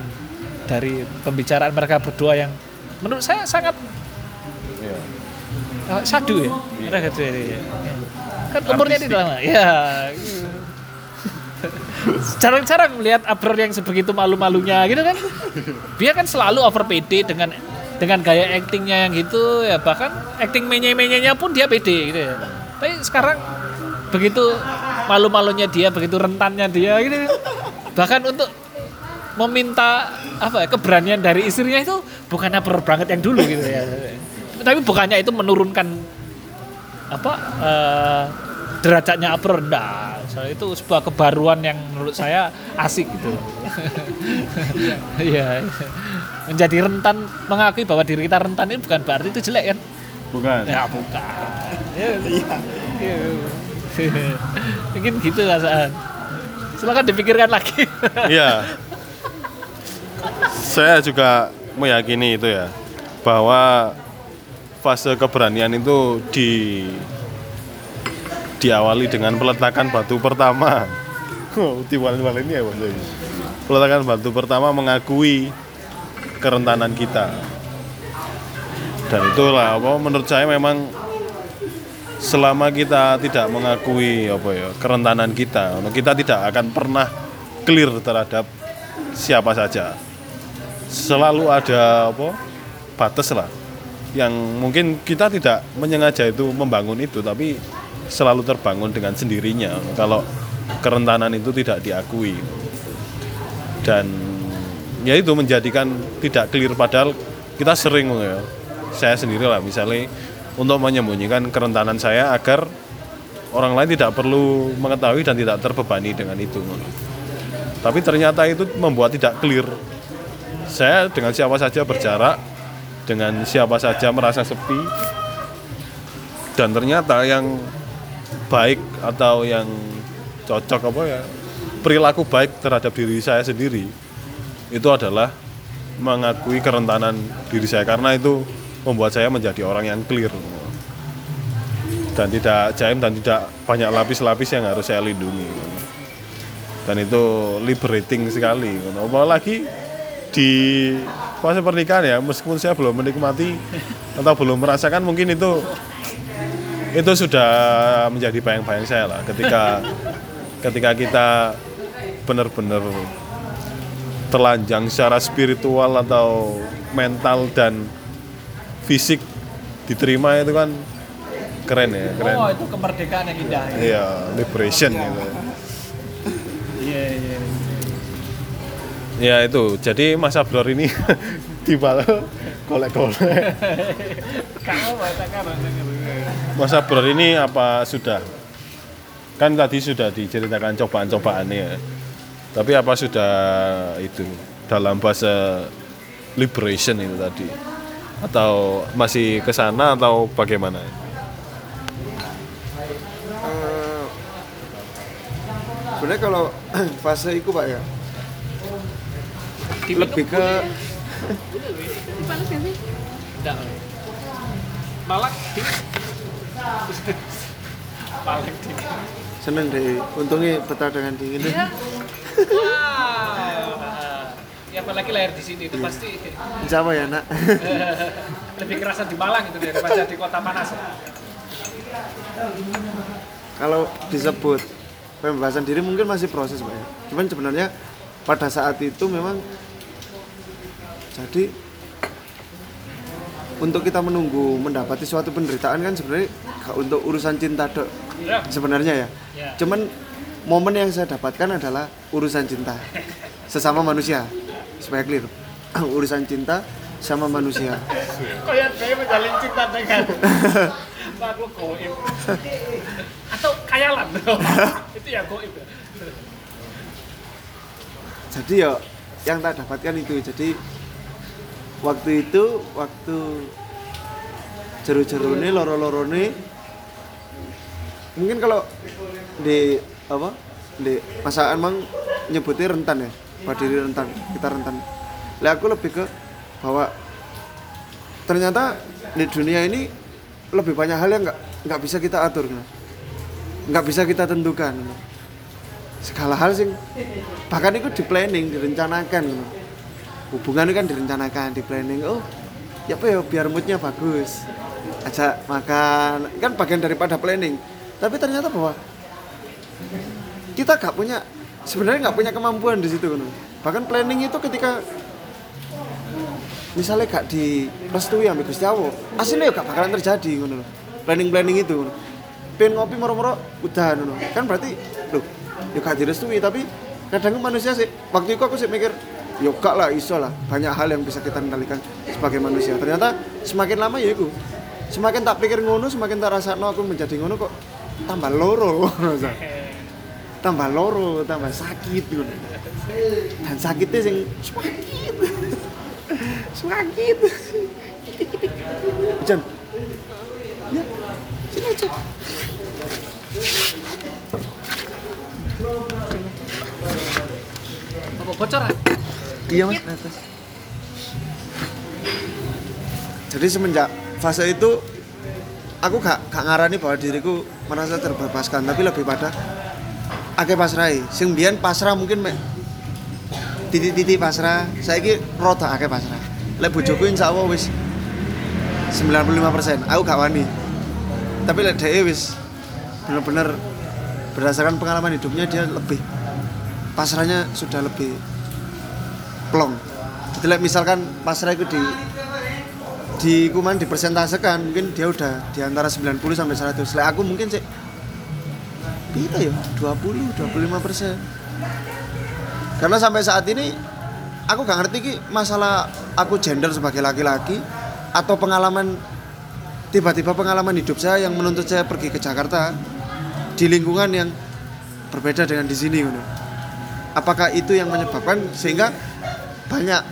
dari pembicaraan mereka berdua yang menurut saya sangat Iya. eh, sadu ya. Iya. mereka berdua ini ya. kan umurnya tidak lama. Ya jarang-jarang melihat Abror yang sebegitu malu-malunya gitu kan. Dia kan selalu over PD dengan dengan gaya actingnya yang gitu ya. Bahkan acting menye-menyenya pun dia pede gitu ya. Tapi sekarang begitu malu-malunya dia begitu rentannya dia gitu bahkan untuk meminta apa ya, keberanian dari istrinya itu bukan Abror banget yang dulu gitu ya. Tapi bukannya itu menurunkan apa eh, derajatnya Abror enggak soalnya itu sebuah kebaruan yang menurut saya asik gitu. Iya. Menjadi rentan mengakui bahwa diri kita rentan ini bukan berarti itu jelek kan? Bukan. ya bukan. Iya. Iya. mungkin gitu rasaan silakan dipikirkan lagi Iya. Saya juga meyakini itu ya bahwa fase keberanian itu di diawali dengan peletakan batu pertama. Diwalin-walin ini ya. Peletakan batu pertama mengakui kerentanan kita. Dan itulah menurut saya memang selama kita tidak mengakui apa ya kerentanan kita, kita tidak akan pernah clear terhadap siapa saja. Selalu ada apa batas lah yang mungkin kita tidak menyengaja itu membangun itu tapi selalu terbangun dengan sendirinya kalau kerentanan itu tidak diakui dan ya itu menjadikan tidak clear padahal kita sering ya saya sendiri lah misalnya untuk menyembunyikan kerentanan saya agar orang lain tidak perlu mengetahui dan tidak terbebani dengan itu tapi ternyata itu membuat tidak clear. Saya dengan siapa saja berjarak dengan siapa saja merasa sepi dan ternyata yang baik atau yang cocok apa ya perilaku baik terhadap diri saya sendiri itu adalah mengakui kerentanan diri saya. Karena itu membuat saya menjadi orang yang clear. Dan tidak jaim dan tidak banyak lapis-lapis yang harus saya lindungi. Dan itu liberating sekali. Apalagi di fase pernikahan ya meskipun saya belum menikmati atau belum merasakan mungkin itu itu sudah menjadi bayang-bayang saya lah. Ketika ketika kita benar-benar terlanjang secara spiritual atau mental dan fisik diterima itu kan keren ya keren Oh, itu kemerdekaan yang indah. ya. iya liberation gitu Iya, iya. ya itu jadi Mas Abror ini tiba golek-golek Kamu bacakan Mas Abror ini apa sudah kan tadi sudah diceritakan cobaan-cobaannya ya. tapi apa sudah itu dalam bahasa liberation itu tadi atau masih ke sana atau bagaimana Eh, sebenarnya kalau fase itu pak ya lebih ke Panas sih? Malak di. Malak di. seneng deh untungnya betah dengan dingin deh. Wow. Ya apalagi lahir di sini itu pasti Jawa ya nak lebih kerasa di Malang itu daripada di kota panas. kalau disebut pembebasan diri mungkin masih proses pak ya cuman sebenarnya pada saat itu memang jadi untuk kita menunggu mendapati suatu penderitaan kan sebenarnya untuk urusan cinta dok Ya. sebenarnya ya Ya. cuman momen yang saya dapatkan adalah urusan cinta sesama manusia supaya clear. Urusan cinta sama manusia. Kayak saya menjalin cinta dengan makhluk goib. Atau kayalan itu ya goib ya. jadi ya yang tak dapatkan itu. Jadi waktu itu waktu jeru-jeru ini loro-loro ini mungkin kalau di apa di masakan mang nyebutnya rentan ya pada diri rentan kita rentan. Lah aku lebih ke bahwa ternyata di dunia ini lebih banyak hal yang nggak nggak bisa kita atur nggak bisa kita tentukan segala hal sih bahkan itu di planning direncanakan hubungan kan direncanakan di planning. Oh ya apa ya biar moodnya bagus. Ajak makan kan bagian daripada planning. Tapi ternyata bahwa kita gak punya sebenarnya nggak punya kemampuan di situ bahkan planning itu ketika misalnya gak direstui sama Gusti Allah aslinya ya gak bakalan terjadi planning-planning itu pengen ngopi moro-moro udah kan berarti loh ya gak direstui tapi kadang manusia sih waktu itu aku sih mikir ya gak lah iso lah. Banyak hal yang bisa kita kendalikan sebagai manusia. Ternyata semakin lama ya itu semakin tak pikir ngono semakin tak rasa aku menjadi ngono kok tambah loro tambah loro tambah sakit ngono dan sakitnya sing sakit. Sakit. Jan. Ya sini aja. Apa bocoran? iya mas. Atas jadi semenjak fase itu aku gak, gak ngarani bahwa diriku merasa terbebaskan tapi lebih pada akeh pasrahe sing biyen pasrah mungkin mek titik-titik pasrah. Saiki rada akeh pasrah. Lek bojoku insyaallah wis 95% aku gak wani. Tapi lek dhek wis bener-bener berdasarkan pengalaman hidupnya dia lebih pasrahnya sudah lebih plong. Jadi lek misalkan pasrah itu di di kuman dipersentasekan mungkin dia udah di antara 90 sampai 100 lek aku mungkin sih Pita ya 20 25 persen karena sampai saat ini aku gak ngerti ki masalah aku gender sebagai laki-laki atau pengalaman tiba-tiba pengalaman hidup saya yang menuntut saya pergi ke Jakarta di lingkungan yang berbeda dengan di sini gitu. apakah itu yang menyebabkan sehingga banyak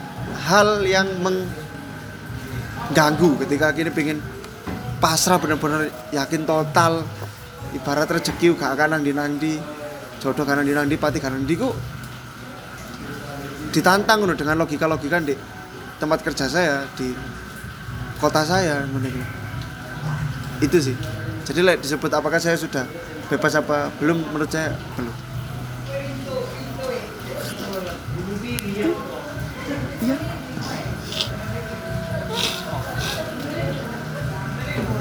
hal yang mengganggu ketika kini pengen pasrah benar-benar yakin total ibarat rezeki gak akan nang nandi jodoh kanan di nandi pati kanan di kok ditantang ngono dengan logika-logika di tempat kerja saya di kota saya ngono iku. Itu sih. Jadi like, disebut apakah saya sudah bebas apa belum menurut saya belum. Iya.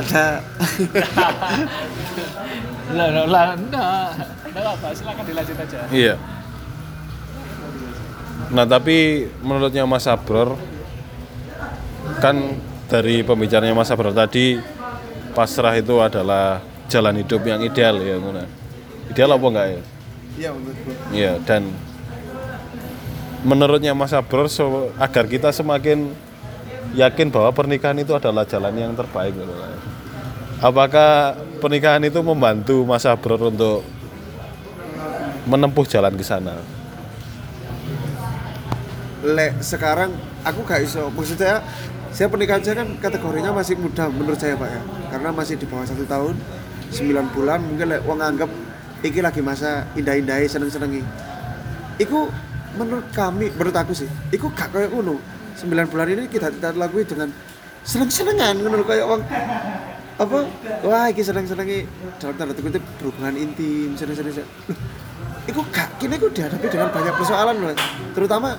Ada Lah, lah, lah, enggak. Enggak apa, silakan dilanjut aja. Iya. Nah tapi menurutnya Mas Sabror kan dari pembicaranya Mas Sabror tadi pasrah itu adalah jalan hidup yang ideal ya Muna. Ideal apa enggak ya? Iya menurutku. Iya dan menurutnya Mas Sabror so, agar kita semakin yakin bahwa pernikahan itu adalah jalan yang terbaik gitu. Apakah pernikahan itu membantu Mas Sabror untuk menempuh jalan ke sana? lek sekarang aku gak iso. Maksud saya pernikahan saya kan kategorinya masih muda menurut saya pak ya. Karena masih di bawah satu tahun 9 bulan mungkin lek wong anggap iki lagi masa indah-indahi seneng-senengi. Iku menurut kami menurut aku sih iku gak kayak ngono. 9 bulan ini kita kita lalui dengan seneng-senengan ngono kayak wong apa? Wah iki seneng-senengi dalam tanda kutip berhubungan intim seneng-seneng Iku gak kini aku dihadapi dengan banyak persoalan loh terutama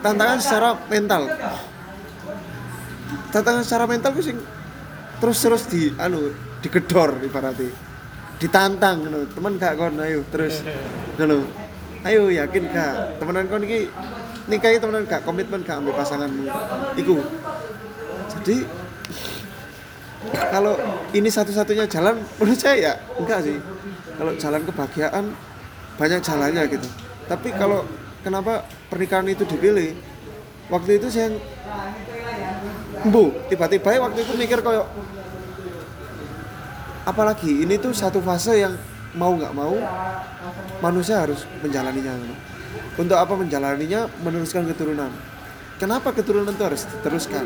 tantangan secara mental. Tantangan secara mental gue sing terus terus di anu digedor ibaratnya. Ditantang ngono. Teman gak kon? Ayo terus. Ngono. Ayo yakin gak? Temenan kon iki nikahi temenan gak? Komitmen gak ambil pasanganmu? Iku. Jadi kalau ini satu-satunya jalan menurut saya ya enggak sih. Kalau jalan kebahagiaan banyak jalannya gitu. Tapi kalau kenapa pernikahan itu dipilih? Waktu itu saya bu tiba-tiba waktu itu mikir kayak apalagi ini tuh satu fase yang mau nggak mau manusia harus menjalaninya. Untuk apa menjalaninya? Meneruskan keturunan. Kenapa keturunan itu harus diteruskan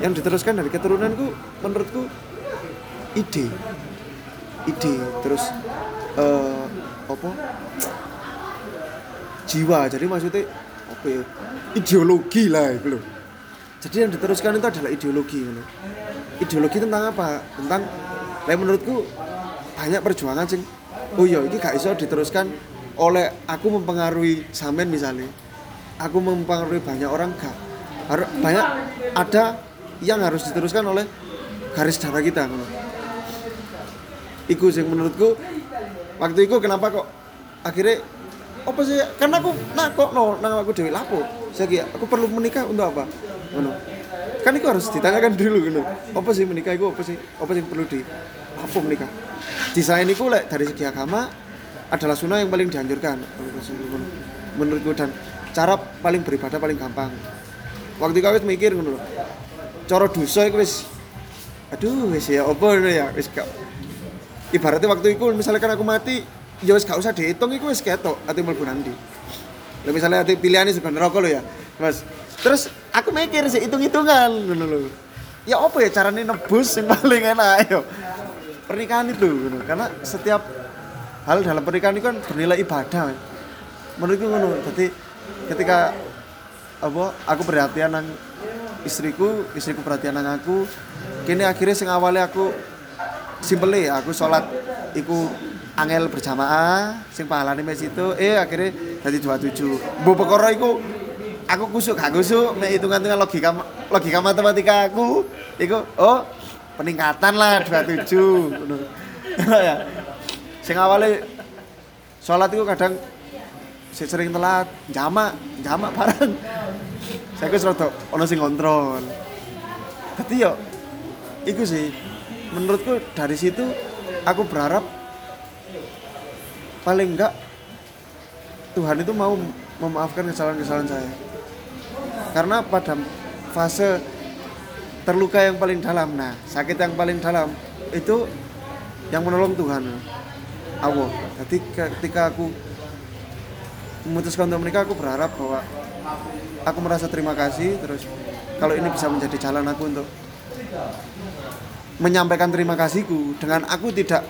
yang diteruskan dari keturunanku menurutku ide. Ide. Terus eh, apa? Jiwa. Jadi maksudnya apa ya? Ideologi lah itu loh. Jadi yang diteruskan itu adalah ideologi gitu. ideologi tentang apa? Tentang lah menurutku banyak perjuangan sing oh iya ini gak iso diteruskan oleh aku mempengaruhi samen misalnya. Aku mempengaruhi banyak orang gak. Banyak ada yang harus diteruskan oleh garis darah kita. Gitu. Iku sing menurutku waktu itu kenapa kok akhirnya apa sih karena aku nah kok no nang aku dewi lapo saya aku perlu menikah untuk apa? Ngono. Kan itu harus ditanyakan dulu gitu apa sih menikah itu apa sih apa sih perlu di apa menikah? Desain itu lek dari segi agama adalah sunnah yang paling dianjurkan. Menurutku dan cara paling beribadah paling gampang. Waktu kau mikir ngono cara dosa itu wis aduh wis ya apa ya wis gak ibaratnya waktu itu misalnya kan aku mati ya wis gak usah dihitung iku wis ketok ati mlebu nanti Lah misalnya ati pilihannya sebenarnya rokok lo ya Mas terus aku mikir sih hitung-hitungan ngono lho ya apa ya caranya nebus yang paling enak ayo pernikahan itu gitu. karena setiap hal dalam pernikahan itu kan bernilai ibadah men. menurutku ngono jadi ketika apa aku perhatian nang istriku istriku perhatian nang aku. Kini akhirnya sing awalnya aku simple aku sholat iku angel berjamaah sing pahalane mes itu eh akhirnya jadi 27 mbok perkara iku aku kusuk gak kusuk mek hitungan-hitungan logika logika matematika aku iku oh peningkatan lah 27 ngono. Ya. Sing awalnya sholat itu kadang sering telat jamak jamak bareng saya ku serodok ono sing kontrol tapi yo iku sih menurutku dari situ aku berharap paling enggak Tuhan itu mau memaafkan kesalahan-kesalahan saya. Karena pada fase terluka yang paling dalam nah sakit yang paling dalam itu yang menolong Tuhan Allah. Jadi ketika aku memutuskan untuk menikah aku berharap bahwa aku merasa terima kasih terus kalau ini bisa menjadi jalan aku untuk menyampaikan terima kasihku dengan aku tidak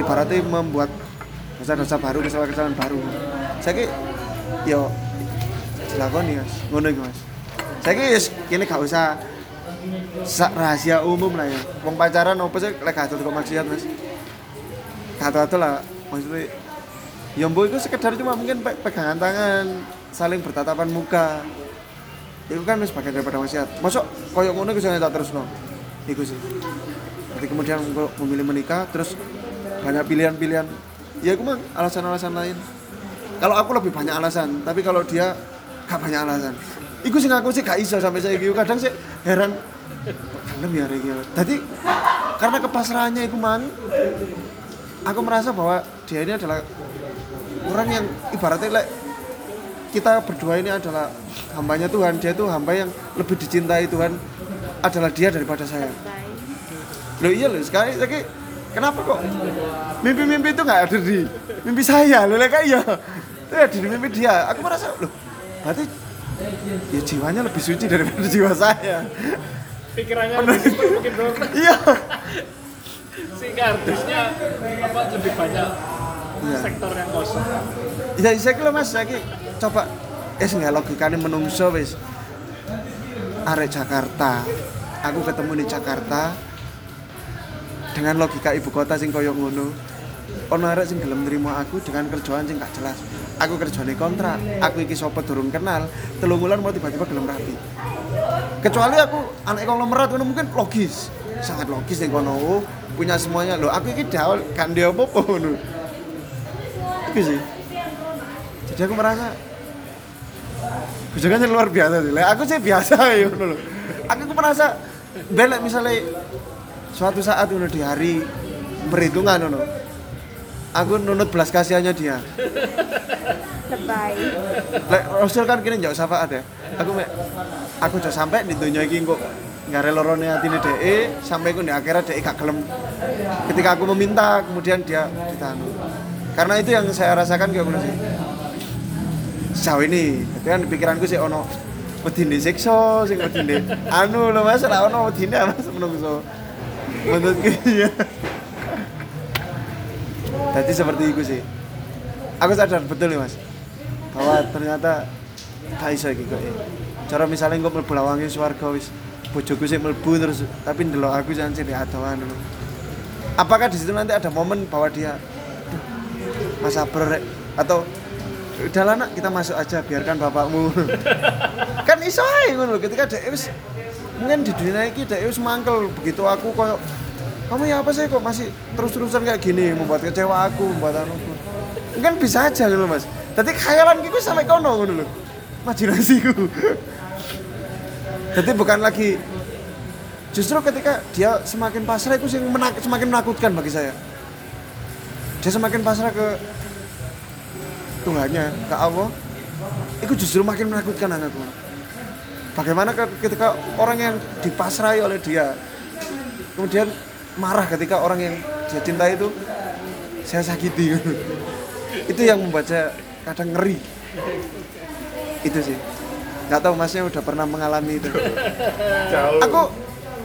ibaratnya membuat dosa-dosa baru kesalahan-kesalahan baru. Saya yo dilakoni mas. Ngono mas. Saya ki yes, kini gak usah sa- rahasia umum lah ya. Wong pacaran apa sih lek gak kok maksiat mas? Gak lah maksudnya ya mbok itu sekedar cuma mungkin pe- pegangan tangan saling bertatapan muka. Itu kan wis bagian daripada maksiat masuk koyok ngono iku tak terus no iku sih. Jadi kemudian memilih menikah terus banyak pilihan-pilihan. Ya aku mah alasan-alasan lain. Kalau aku lebih banyak alasan tapi kalau dia gak banyak alasan. Iku sing aku sih gak iso sampai saya gitu kadang sih heran film ya Regi jadi karena kepasrahannya itu mang aku merasa bahwa dia ini adalah orang yang ibaratnya like, kita berdua ini adalah hambanya Tuhan dia itu hamba yang lebih dicintai Tuhan adalah dia daripada saya. Loh iya loh sekali lagi kenapa kok mimpi-mimpi itu nggak ada di mimpi saya? Loh kayak iya. Itu ada di mimpi dia. Aku merasa loh berarti ya jiwanya lebih suci daripada jiwa saya. Pikirannya mungkin iya. Si kardusnya apa lebih banyak Iya. sektor yang kosong ya saya kira mas saya coba eh nggak logikanya menungso wis. Arek Jakarta. Aku ketemu di Jakarta dengan logika ibu kota sing koyo ngono. Ono arek sing gelem nerima aku dengan kerjaan sing gak jelas. Aku kerjane kontrak. Aku iki sapa durung kenal telung wulan mau tiba-tiba gelem rapi. Kecuali aku anak konglomerat ngono mungkin logis. Sangat logis ning kono. Punya semuanya. Loh aku iki daul kan dia apa ngono itu sih jadi aku merasa Bujangannya luar biasa sih. Aku sih biasa ya lho. Aku ku merasa belek misalnya suatu saat ngono di hari perhitungan ngono. Aku nunut belas kasihannya dia. lebay Lek Rasul kan kini jauh syafaat ya. Aku mek aku udah sampai di dunia iki kok nggak lorone atine DE sampai ku di akhirat DE gak. Ketika aku meminta kemudian dia ditahan. Karena itu yang saya rasakan kayak sih. Sejauh ini, kan pikiranku sih ono wedine siksa sing wedine anu lho Mas, ora ono wedine Mas menungso. Menurutku ya. Jadi seperti itu sih. Aku sadar betul ya Mas bahwa ternyata gak iso iki kok. Cara misalnya engko mlebu lawange swarga wis bojoku sih mlebu terus tapi ndelok aku jangan sih adoan. Apakah di situ nanti ada momen bahwa dia "Duh, Mas Abro rek atau udahlah nak kita masuk aja biarkan bapakmu. Kan iso ae ngono ketika dia wis mungkin di dunia ini dia wis mangkel begitu aku koyo kamu ya apa sih kok masih terus-terusan kayak gini membuat kecewa aku membuat anu mungkin bisa aja gitu mas. Tapi khayalan gitu sampai kono ngono lho imajinasiku. Jadi bukan lagi justru ketika dia semakin pasrah itu semakin menakutkan bagi saya dia semakin pasrah ke Tuhannya ke Allah. Itu justru makin menakutkan anakku. Bagaimana ke- ketika orang yang dipasrai oleh dia kemudian marah ketika orang yang dia cintai itu saya sakiti. Itu yang membuat saya kadang ngeri. Itu sih. Nggak tahu masnya udah pernah mengalami itu. Aku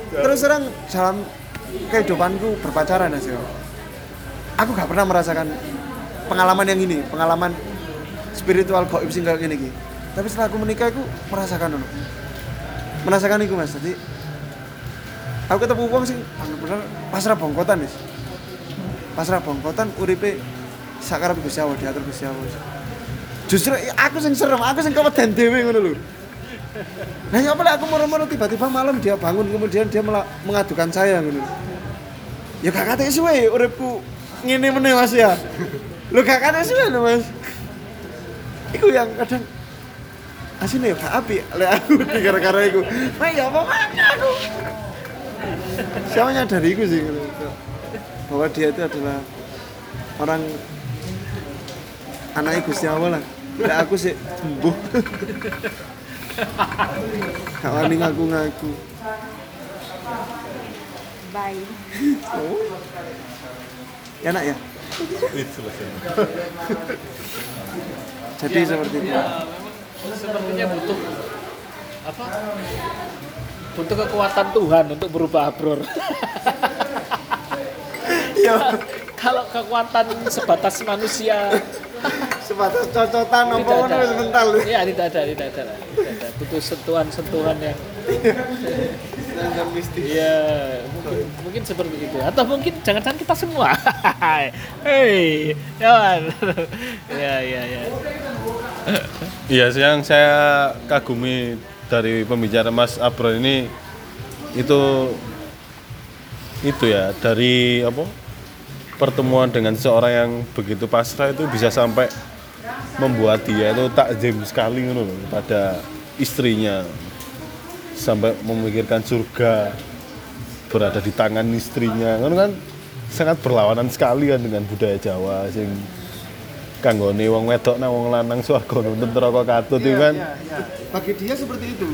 terus terang dalam kehidupanku berpacaran aja aku gak pernah merasakan pengalaman yang ini pengalaman spiritual goib sing kayak gini tapi setelah aku menikah aku merasakan ono merasakan itu mas. Jadi aku ketemu uang sih bener-bener pasrah bongkotan nih pasrah bongkotan uripe sakarep Gusti diatur Gusti justru aku sing serem aku sing keweden dhewe ngono lho. Nah, apa lah aku moro-moro tiba-tiba malam dia bangun kemudian dia mengadukan saya ngono. Ya gak kate suwe uripku ngene meneh Mas ya. Lho gak suwe lho Mas. Iku yang kadang asine ya gak apik lek aku gara-gara iku. Nah, ya apa aku. Saya menyadari iku sih. Bahwa dia itu adalah orang anak Gusti Allah lah. Lek aku sih sembuh. Gak wani ngaku-ngaku. Bye. Oh. Ya nak ya? Jadi seperti itu. Ya, sepertinya butuh apa? Butuh kekuatan Tuhan untuk berubah abror. Iya, Kalau kekuatan sebatas manusia sebatas cocotan apa tidak ngono ada. wis mental. Iya, tidak ada, tidak ada, tidak ada. Butuh sentuhan-sentuhan yang Mistis. Iya, mungkin, mungkin seperti itu. Atau mungkin jangan-jangan kita semua. Hei, kawan. Iya, iya, iya. Iya, yang saya kagumi dari pembicara Mas Abro ini itu itu ya dari apa pertemuan dengan seorang yang begitu pasrah itu bisa sampai membuat dia itu takjim sekali ngono loh pada istrinya sampai memikirkan surga berada di tangan istrinya kan kan sangat berlawanan sekali kan dengan budaya Jawa sing kanggone wong wedok nang wong lanang swarga nuntut neraka katut itu kan Iya, iya. Bagi dia seperti itu.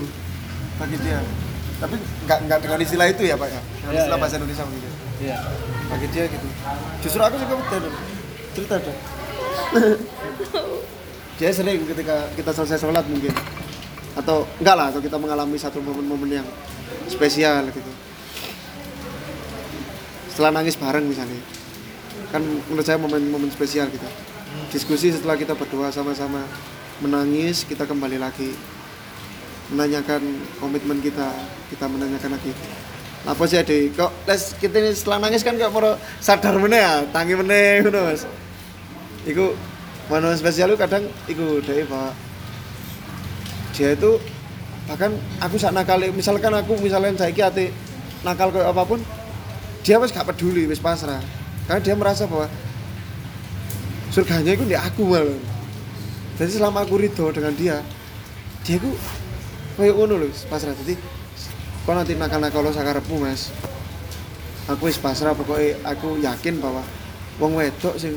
Bagi dia. Tapi nggak nggak dengan istilah itu ya Pak ya. Dengan Iya, istilah iya. bahasa Indonesia begitu. Iya. Bagi dia gitu. Justru aku juga betul. Cerita dong. dia sering ketika kita selesai sholat mungkin atau enggak lah atau kita mengalami satu momen-momen yang spesial gitu. Setelah nangis bareng misalnya. Kan menurut saya momen-momen spesial gitu diskusi setelah kita berdoa sama-sama menangis kita kembali lagi. Menanyakan komitmen kita kita menanyakan lagi. Apa sih adik kok les kita ini setelah nangis kan kok mau sadar meneh ya? Tangi meneh ngono mas. Iku momen spesial itu kadang iku dari bahwa dia itu bahkan aku sak nakal misalkan aku misalnya saya ati nakal kayak apa pun dia wis gak peduli wis pasrah. Karena dia merasa bahwa surganya itu di aku malah jadi selama aku ridho dengan dia dia itu kayak ngono loh pasrah. Jadi kau nanti nakal-nakal lo sakarepmu mas? Aku wis pasrah pokoknya aku yakin bahwa wong wedok sing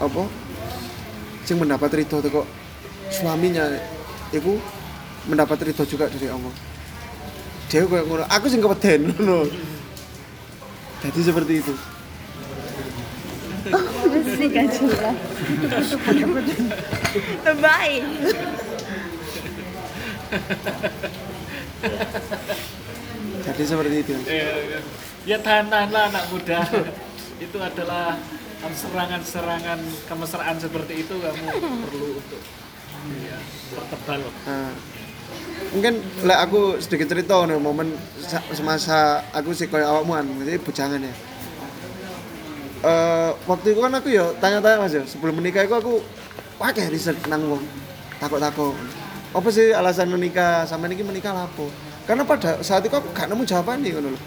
apa sing mendapat ridho kok suaminya itu mendapat ridho juga dari Allah dia kayak ngono aku sing kepeden ngono jadi seperti itu. Bye. jadi seperti itu Ya tahan-tahanlah anak muda. itu adalah serangan-serangan kemesraan seperti itu kamu perlu untuk Nah, mungkin lek aku sedikit cerita nih momen sa- semasa aku sih kayak awakmu kan jadi bujangan ya. Eh waktu itu kan aku ya tanya-tanya mas ya. Sebelum menikah itu aku kayak riset nang wong takut-takut apa sih alasan menikah? Sama ini menikah lah apa? Karena pada saat itu aku gak nemu jawaban nih loh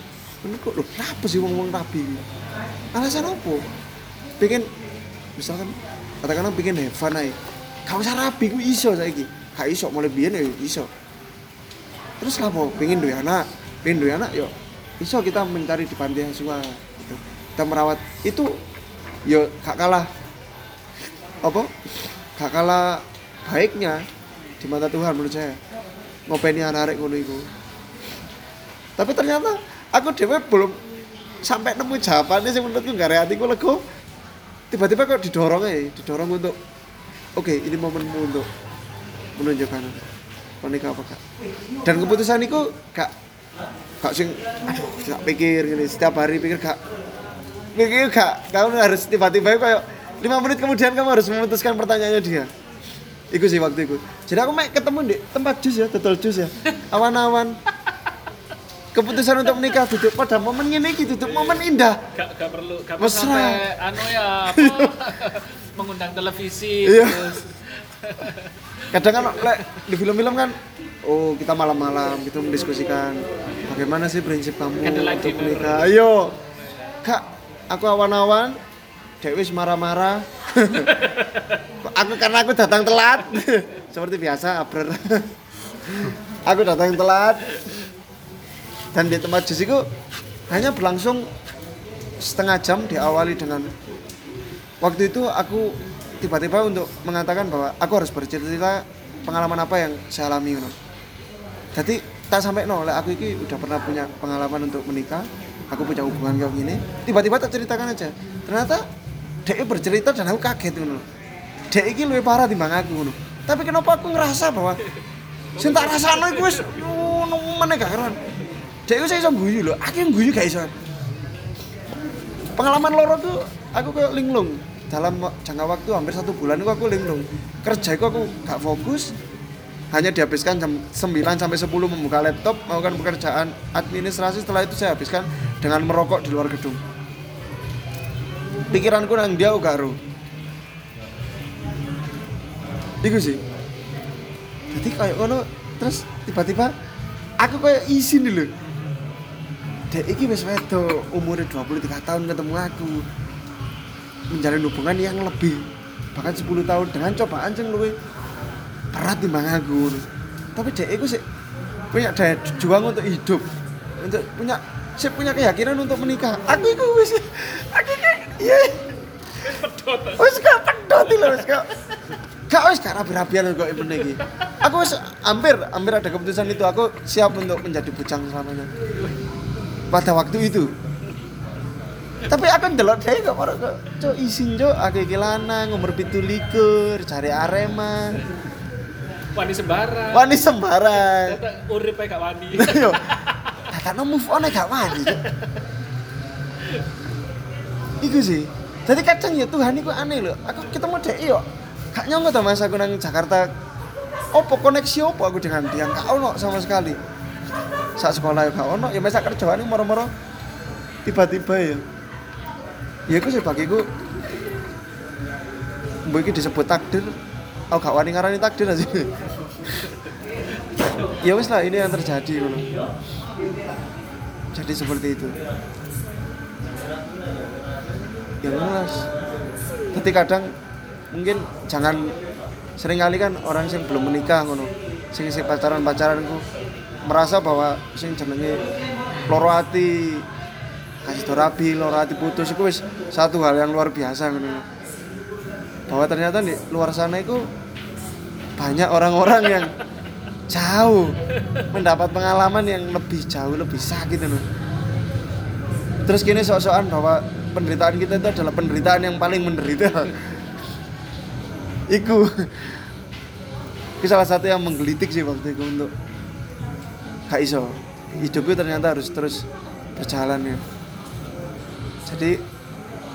ini kok loh kenapa sih wong-wong rabi? Alasan apa? Pengen misalkan katakanlah pengen have fun aja gak usah rabi ku iso saiki. Gak iso mulai biyen ya iso. Terus lah mau pengen duwe anak pengen duwe anak yo iso kita mencari di panti asuhan gitu. kita merawat. Itu yo gak kalah apa? Gak kalah baiknya di mata Tuhan menurut saya. Ngopeni anak-anak ngono iku. Tapi ternyata aku dewe belum sampai nemu jawabannya sih menurutku. Gak hatiku lego. Tiba-tiba kok didorong aja didorong untuk oke ini momenmu untuk menunjukkan menikah apa kak dan keputusan itu gak gak sing aduh gak pikir gini setiap hari pikir gak pikir gak kamu harus tiba-tiba kayak lima menit kemudian kamu harus memutuskan pertanyaannya dia Iku sih waktu itu. Jadi aku mek ketemu di tempat jus ya, total jus ya. Awan-awan. keputusan untuk menikah duduk pada momen ini iki duduk momen indah Gak, gak perlu gak perlu sampai anu ya apa mengundang televisi Iya. terus. Kadang kan lek di film-film kan oh kita malam-malam gitu mendiskusikan bagaimana sih prinsip kamu Candlelight untuk menikah. Ayo. Kak aku awan-awan Dewi marah-marah. Aku karena aku datang telat. Seperti biasa abrer aku datang telat. Dan di tempat jus itu hanya berlangsung setengah jam diawali dengan waktu itu aku tiba-tiba untuk mengatakan bahwa aku harus bercerita pengalaman apa yang saya alami ngono. Jadi tak sampai no, lek aku ini udah pernah punya pengalaman untuk menikah, aku punya hubungan kayak gini, tiba-tiba tak ceritakan aja. Ternyata dia bercerita dan aku kaget ngono. Dia ini lebih parah timbang aku ngono. Tapi kenapa aku ngerasa bahwa sing tak rasakno iku wis meneh gak. Dia itu saya iso guyu lho, aku yang guyu gak iso. Pengalaman loro tuh aku kayak linglung dalam jangka waktu hampir satu bulan itu aku linglung. Kerja itu aku gak fokus hanya dihabiskan jam 9 sampai 10 membuka laptop melakukan pekerjaan administrasi. Setelah itu saya habiskan dengan merokok di luar gedung. Pikiranku nang dia gak ro Iku sih. Jadi kayak ngono terus tiba-tiba aku kayak izin dulu. Dek iki wis wedo umurnya 23 tahun ketemu aku menjalin hubungan yang lebih bahkan 10 tahun dengan cobaan yang lebih berat timbang aku tapi dek iku sih punya daya juang untuk hidup untuk punya saya punya keyakinan untuk menikah. Aku iku wis aku iki iya. Wis gak pedot lho wis gak gak wis gak rabi-rabian kok iki. Aku wis hampir hampir ada keputusan itu. Aku siap untuk menjadi bujang selamanya. Pada waktu itu tapi aku ndelok dhewe kok marah kok. Cok isin cok aku iki lanang umur 17 cari Arema wani sembarang. Wani sembarang. Urip gak wani. Yo tatane move on gak wani iku sih. Jadi kadang ya Tuhan itu aneh loh aku ketemu dek yo gak nyongko to mas aku nang Jakarta. Opo koneksi opo aku dengan dia? Gak ono sama sekali. Saat sekolah ya gak ono. Ya masa kerjaan ini moro-moro tiba-tiba ya ya aku sih bagiku iki disebut takdir. Aku gak wani ngarani takdir aja. Ya wes lah ini yang terjadi ngono. Jadi seperti itu. Ya mas tapi kadang mungkin jangan sering kali kan orang yang belum menikah ngono sing sing pacaran pacaranku merasa bahwa sing jenenge loro ati kasih tau rabi loro ati putus itu wis satu hal yang luar biasa ngono bahwa ternyata di luar sana itu banyak orang-orang yang jauh mendapat pengalaman yang lebih jauh lebih sakit itu terus kini sok-sokan bahwa penderitaan kita itu adalah penderitaan yang paling menderita. Iku. Itu salah satu yang menggelitik sih waktu itu untuk gak iso. Ternyata harus terus berjalan ya jadi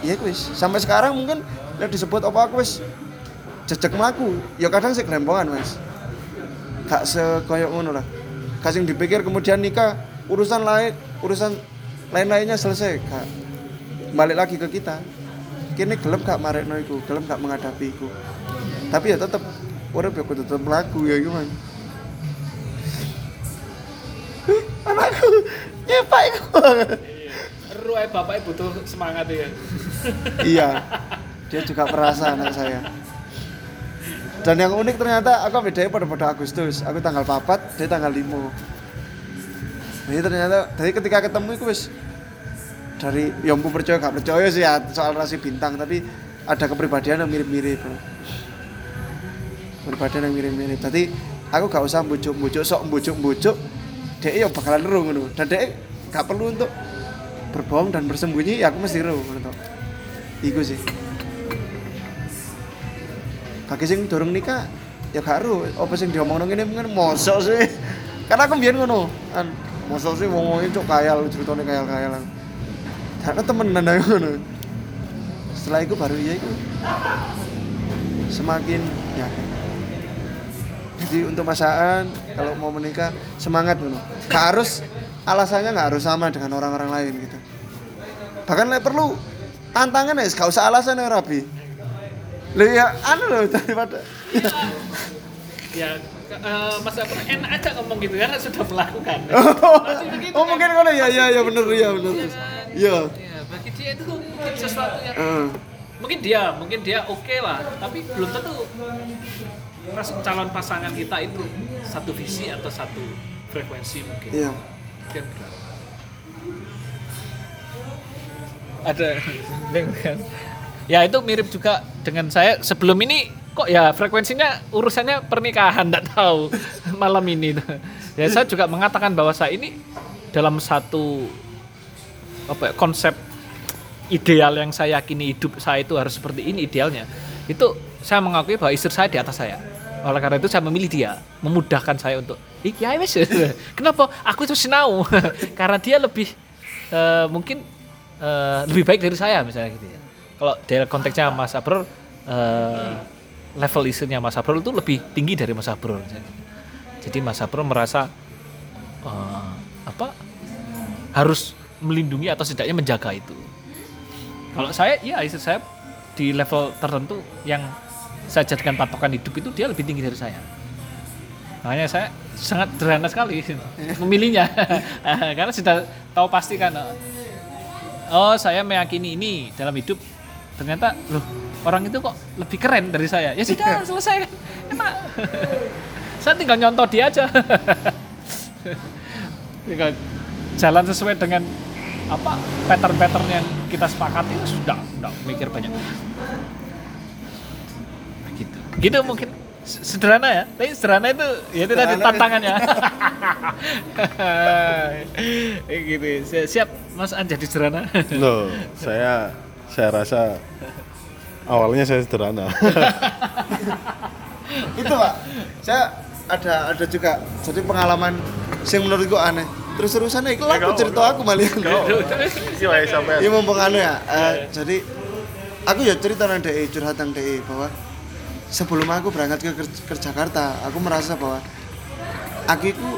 ya wis. Sampai sekarang mungkin ya disebut apa aku wis jejak melaku ya kadang sih kelempongan mas. Gak sekoyok ngono lah. Kasih dipikir kemudian nikah urusan lain urusan lain-lainnya selesai gak. Balik lagi ke kita. Kini gelem gak marekno iku gelem gak menghadapi iku. Tapi ya tetep urip ya kudu tetep melaku ya gimana anakku nyepak iku Ae bapaknya butuh semangat ya. Iya. Dia juga perasa anak saya. Dan yang unik ternyata aku bedanya pada pada Agustus. Aku tanggal 4 dia tanggal 5 jadi ternyata dari ketika ketemu itu wis dari yang aku percaya gak percaya sih ya soal rasi bintang tapi ada kepribadian yang mirip-mirip. Kepribadian yang mirip-mirip. Jadi aku gak usah bujuk-bujuk sok bujuk-bujuk dia ya bakalan ru ngono. Dan dia gak perlu untuk berbohong dan bersembunyi ya aku mesti ngono tok. iku sih. Bagi sing durung nikah ya gak ru apa sing diomongno ngene mungkin mosok sih. Karena aku mbiyen ngono kan. Mosok sih wong-wong itu kayal ceritanya kayal-kayalan. Karena temenan aja ngono. Setelah itu baru ya itu semakin ya. Jadi untuk pasangan kalau mau menikah semangat gak harus alasannya nggak harus sama dengan orang-orang lain gitu bahkan lek perlu tantangan ya gak usah alasan ya Rabi. Lah ya anu loh daripada ya eh, Mas Abra enak aja ngomong gitu karena sudah melakukan. Oh mungkin kalau ya ya ya bener ya bener. Iya ya bagi dia itu mungkin sesuatu yang Eh, mungkin dia mungkin dia oke lah tapi belum tentu calon pasangan kita itu satu visi atau satu frekuensi mungkin. Iya. Mungkin ada. Ya itu mirip juga dengan saya. Sebelum ini kok ya frekuensinya urusannya pernikahan tidak tahu. Malam ini. Ya saya juga mengatakan bahwa saya ini dalam satu apa ya, konsep ideal yang saya yakini hidup saya itu harus seperti ini idealnya. Itu saya mengakui bahwa istri saya di atas saya. Oleh karena itu saya memilih dia memudahkan saya untuk wis. Kenapa? Aku itu sinau karena dia lebih eh, mungkin eh, lebih baik dari saya misalnya gitu ya. Kalau dari konteksnya Mas Abror eh, level istrinya Mas Abror itu lebih tinggi dari Mas misalnya gitu. jadi Mas Abror merasa eh, apa harus melindungi atau setidaknya menjaga itu. Kalau saya ya istri saya di level tertentu yang saya jadikan patokan hidup itu dia lebih tinggi dari saya. Makanya saya sangat sederhana sekali memilihnya. Karena sudah tahu pasti kan oh saya meyakini ini dalam hidup. Ternyata loh orang itu kok lebih keren dari saya. Ya sudah selesai. Kan enak. Saya tinggal nyontoh dia aja. Tinggal jalan sesuai dengan apa pattern-pattern yang kita sepakati. Sudah sudah mikir banyak. Gitu. Gitu mungkin sederhana ya. Tapi sederhana itu ya itu tadi tantangannya. Eh, gitu. Si- siap mas An jadi sederhana? Loh, saya saya rasa awalnya saya sederhana. itu pak. Saya ada ada juga jadi pengalaman yang menurutku aneh. Terus terusannya itu aku cerita aku malah. Iya mumpung anu ya. eh, jadi aku ya cerita nang DE curhat nang DE bahwa sebelum aku berangkat ke, ke Jakarta, aku merasa bahwa aku itu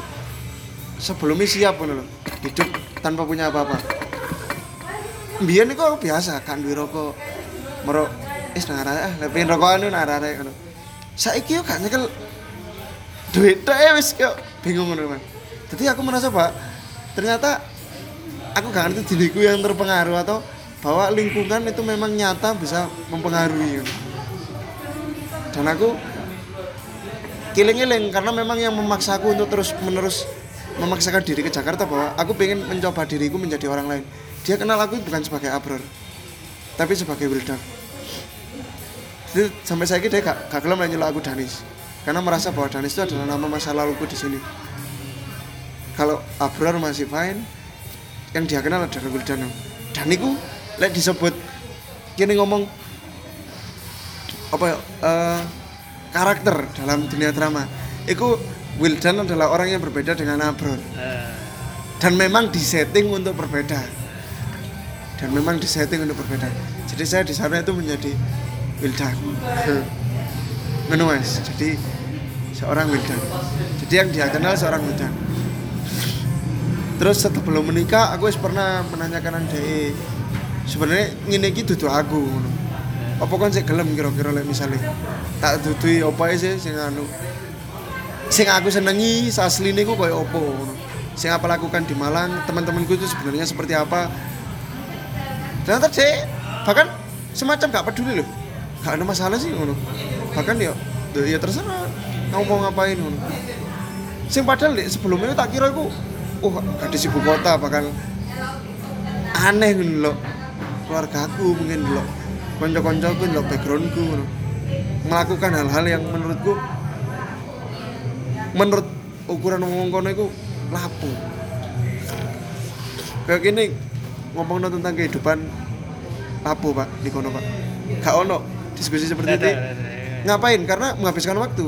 sebelumnya siap lho, hidup tanpa punya apa-apa. Biyen iku aku biasa kan duwe rokok. Merok wis nang arek ah, pengen rokokan nang arek ngono. Saiki yo gak nyekel duit tok ya wis kok bingung ngono man. Jadi aku merasa bahwa ternyata aku gak ngerti diriku yang terpengaruh atau bahwa lingkungan itu memang nyata bisa mempengaruhi dan aku kiling-kiling karena memang yang memaksa aku untuk terus menerus memaksakan diri ke Jakarta bahwa aku pengen mencoba diriku menjadi orang lain. Dia kenal aku bukan sebagai Abror tapi sebagai Wildan. Jadi sampai saya dia gak, gak gelem nyeluk aku Danis. Karena merasa bahwa Danis itu adalah nama masa laluku di sini. Kalau Abror masih fine yang dia kenal adalah Wildan. Dan lek disebut kini ngomong apa eh, karakter dalam dunia drama. Itu Wildan adalah orang yang berbeda dengan Abror dan memang disetting untuk berbeda. Dan memang disetting untuk berbeda. Jadi saya di sana itu menjadi Wildan Mas. jadi seorang Wildan jadi yang dia kenal seorang Wildan terus sebelum menikah aku pernah menanyakan nang DE sebenarnya ngene iki dudu aku apa kon sik gelem kira-kira lek misale tak dudui apa sih sing anu? Sing aku senengi asline ku apa ngono? Sing apa lakukan di Malang teman-temanku itu sebenarnya seperti apa? Ternyata dek bahkan semacam gak peduli loh gak ada masalah sih ngono. Bahkan ya ya terserah kamu mau ngapain ngono. Sing padahal Dek, sebelumnya tak kira aku oh gadis ibu kota bakal aneh ngono lho. Keluargaku mungkin lho konco-koncoku lho backgroundku ngono. Melakukan hal-hal yang menurutku menurut ukuran wong kono iku lapo kayak gini ngomong tentang kehidupan lapo pak di kono pak. Gak ono diskusi seperti itu. ngapain? Karena menghabiskan waktu.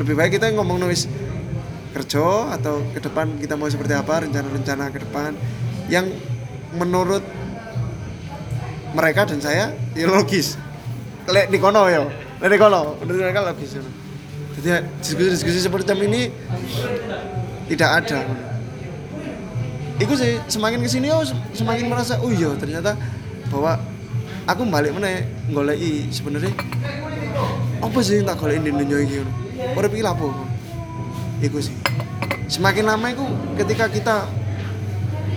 Lebih baik kita ngomong nulis kerja atau ke depan kita mau seperti apa rencana-rencana ke depan. Yang menurut mereka dan saya ya logis lek di kono ya lek di kono menurut mereka logis ya. jadi diskusi-diskusi seperti ini tidak ada Iku sih semakin ke sini oh semakin merasa oh iya ternyata bahwa aku balik mana goleki sebenarnya apa sih yang tak goleki di dunia ini iki lha apa? Iku sih. Semakin lama itu ketika kita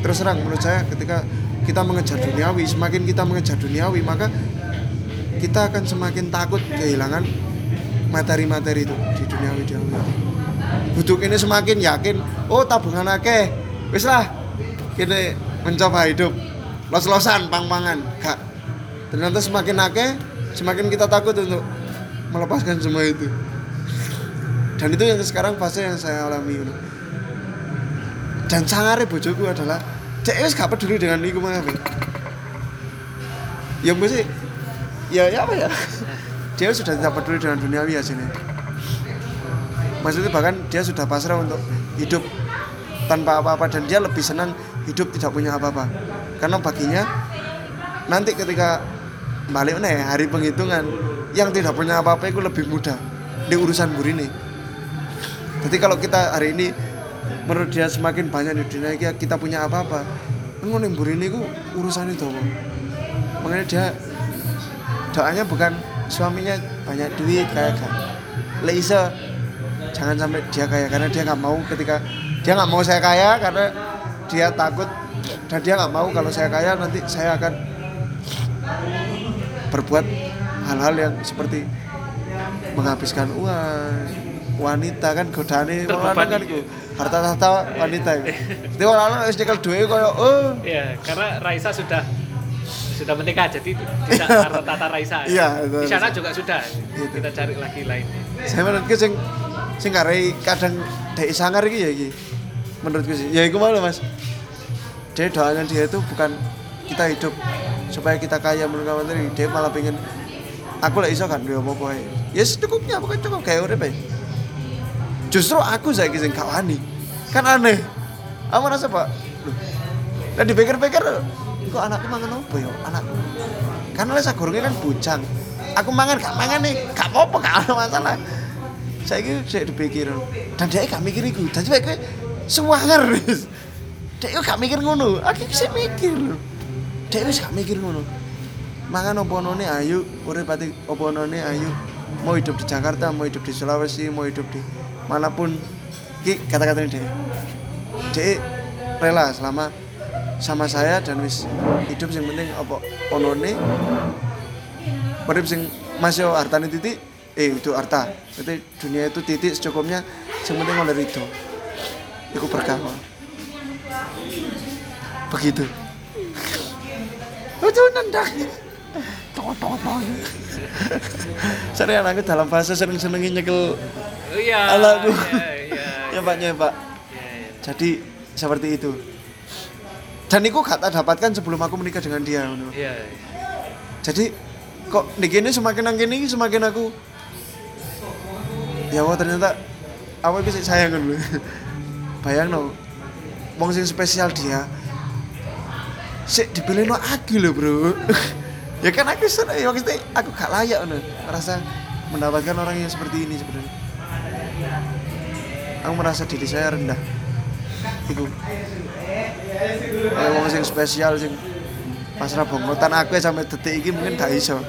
terus terang menurut saya ketika kita mengejar duniawi, semakin kita mengejar duniawi maka kita akan semakin takut kehilangan materi-materi itu di duniawi duniawi. Butuh ini semakin yakin, oh tabungan akeh. Wis lah, kita mencoba hidup los-losan pang-pangan. Ternyata semakin akeh, semakin kita takut untuk melepaskan semua itu. Dan itu yang sekarang fase yang saya alami. Dan sangare bojoku adalah cek wis gak peduli dengan iku mah. Ya mesti ya ya apa ya? Dia sudah tidak peduli dengan duniawi ya sini. Maksudnya bahkan dia sudah pasrah untuk hidup tanpa apa-apa dan dia lebih senang hidup tidak punya apa-apa. Karena baginya nanti ketika balik nih hari penghitungan yang tidak punya apa-apa itu lebih mudah di urusan burine. Jadi kalau kita hari ini menurut dia semakin banyak di dunia ini kita punya apa-apa, ngono yang burine itu urusan itu. Makanya dia doanya bukan suaminya banyak duit kayak kan. Lek iso jangan sampai dia kaya karena dia nggak mau ketika dia nggak mau saya kaya karena dia takut dan dia nggak mau kalau saya kaya nanti saya akan berbuat hal-hal yang seperti menghabiskan uang wanita kan lanang kan harta tahta wanita itu. Jadi orang wis nyekel duwe koyo oh Iya, karena Raisa sudah sudah menikah jadi tidak harta tata Raisa. Iya, itu Di sana juga sudah. Kita cari lagi lainnya. saya menurutku sing sing karei kadang dek sangar iki ya iki menurutku sih ya iku malah mas dia doanya dia itu bukan kita hidup supaya kita kaya menurut tadi dia malah pengen aku lah iso kan dia apa apa ya secukupnya pokoknya cukup kayak urip ae. Justru aku saya sing gak wani. Kan aneh. Aku merasa pak loh dan dipikir-pikir kok anakku mangan apa ya? Anakku karena lah sagurungnya kan bujang. Aku mangan gak mangan nih gak apa-apa gak ada masalah. Saya itu saya dipikir dan dia gak mikir itu dan saya kayak semangar dia itu gak mikir ngono. Aku bisa mikir dia itu gak mikir ngono. Mangan apa none ayu? Urip pati apa none ayu? Mau hidup di Jakarta mau hidup di Sulawesi mau hidup di mana pun ki kata-kata ini dia rela selama sama saya dan wis hidup yang penting apa onone. Urip sing masih hartane titik eh itu harta. Itu dunia itu titik secukupnya yang penting oleh itu itu berkah begitu. Lucu nendang serius aku dalam fase sering senengin nyekel Oh, iya. Anakku. Iya, iya. ya paknya pak Iya, iya. jadi seperti itu dan itu gak tak dapatkan sebelum aku menikah dengan dia. Iya. jadi kok di gini semakin nang gini semakin aku ya wah ternyata apa bisa sayang kan bayang no wong sing spesial dia sik dipilih no aku loh bro ya kan aku seneng ya maksudnya aku gak layak no merasa mendapatkan orang yang seperti ini sebenarnya. Aku merasa diri saya rendah. Itu kayak wong sing spesial sing pasrah bongkotan aku sampai detik ini mungkin gak iso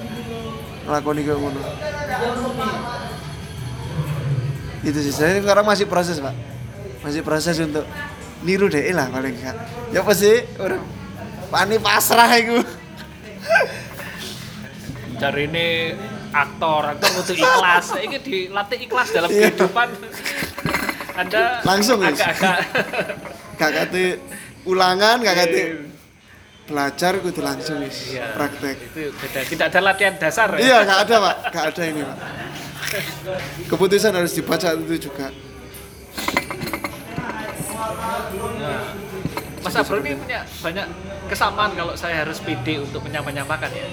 ngelakoni kayak ngono. Itu sih saya sekarang masih proses pak. Masih proses untuk niru deh lah paling enggak ya apa sih? Orang pani pasrah itu Dari ini aktor, aktor butuh ikhlas. Ini dilatih ikhlas dalam Iya. kehidupan. Anda Langsung, agak-agak gak kate ulangan gak kate belajar kudu langsung wis Iya. praktek itu beda. Tidak ada latihan dasar. ya? iya gak ada pak gak ada ini pak keputusan harus dibaca itu juga Nah, Mas Abro ini punya banyak kesamaan kalau saya harus pede untuk menyamakan ya.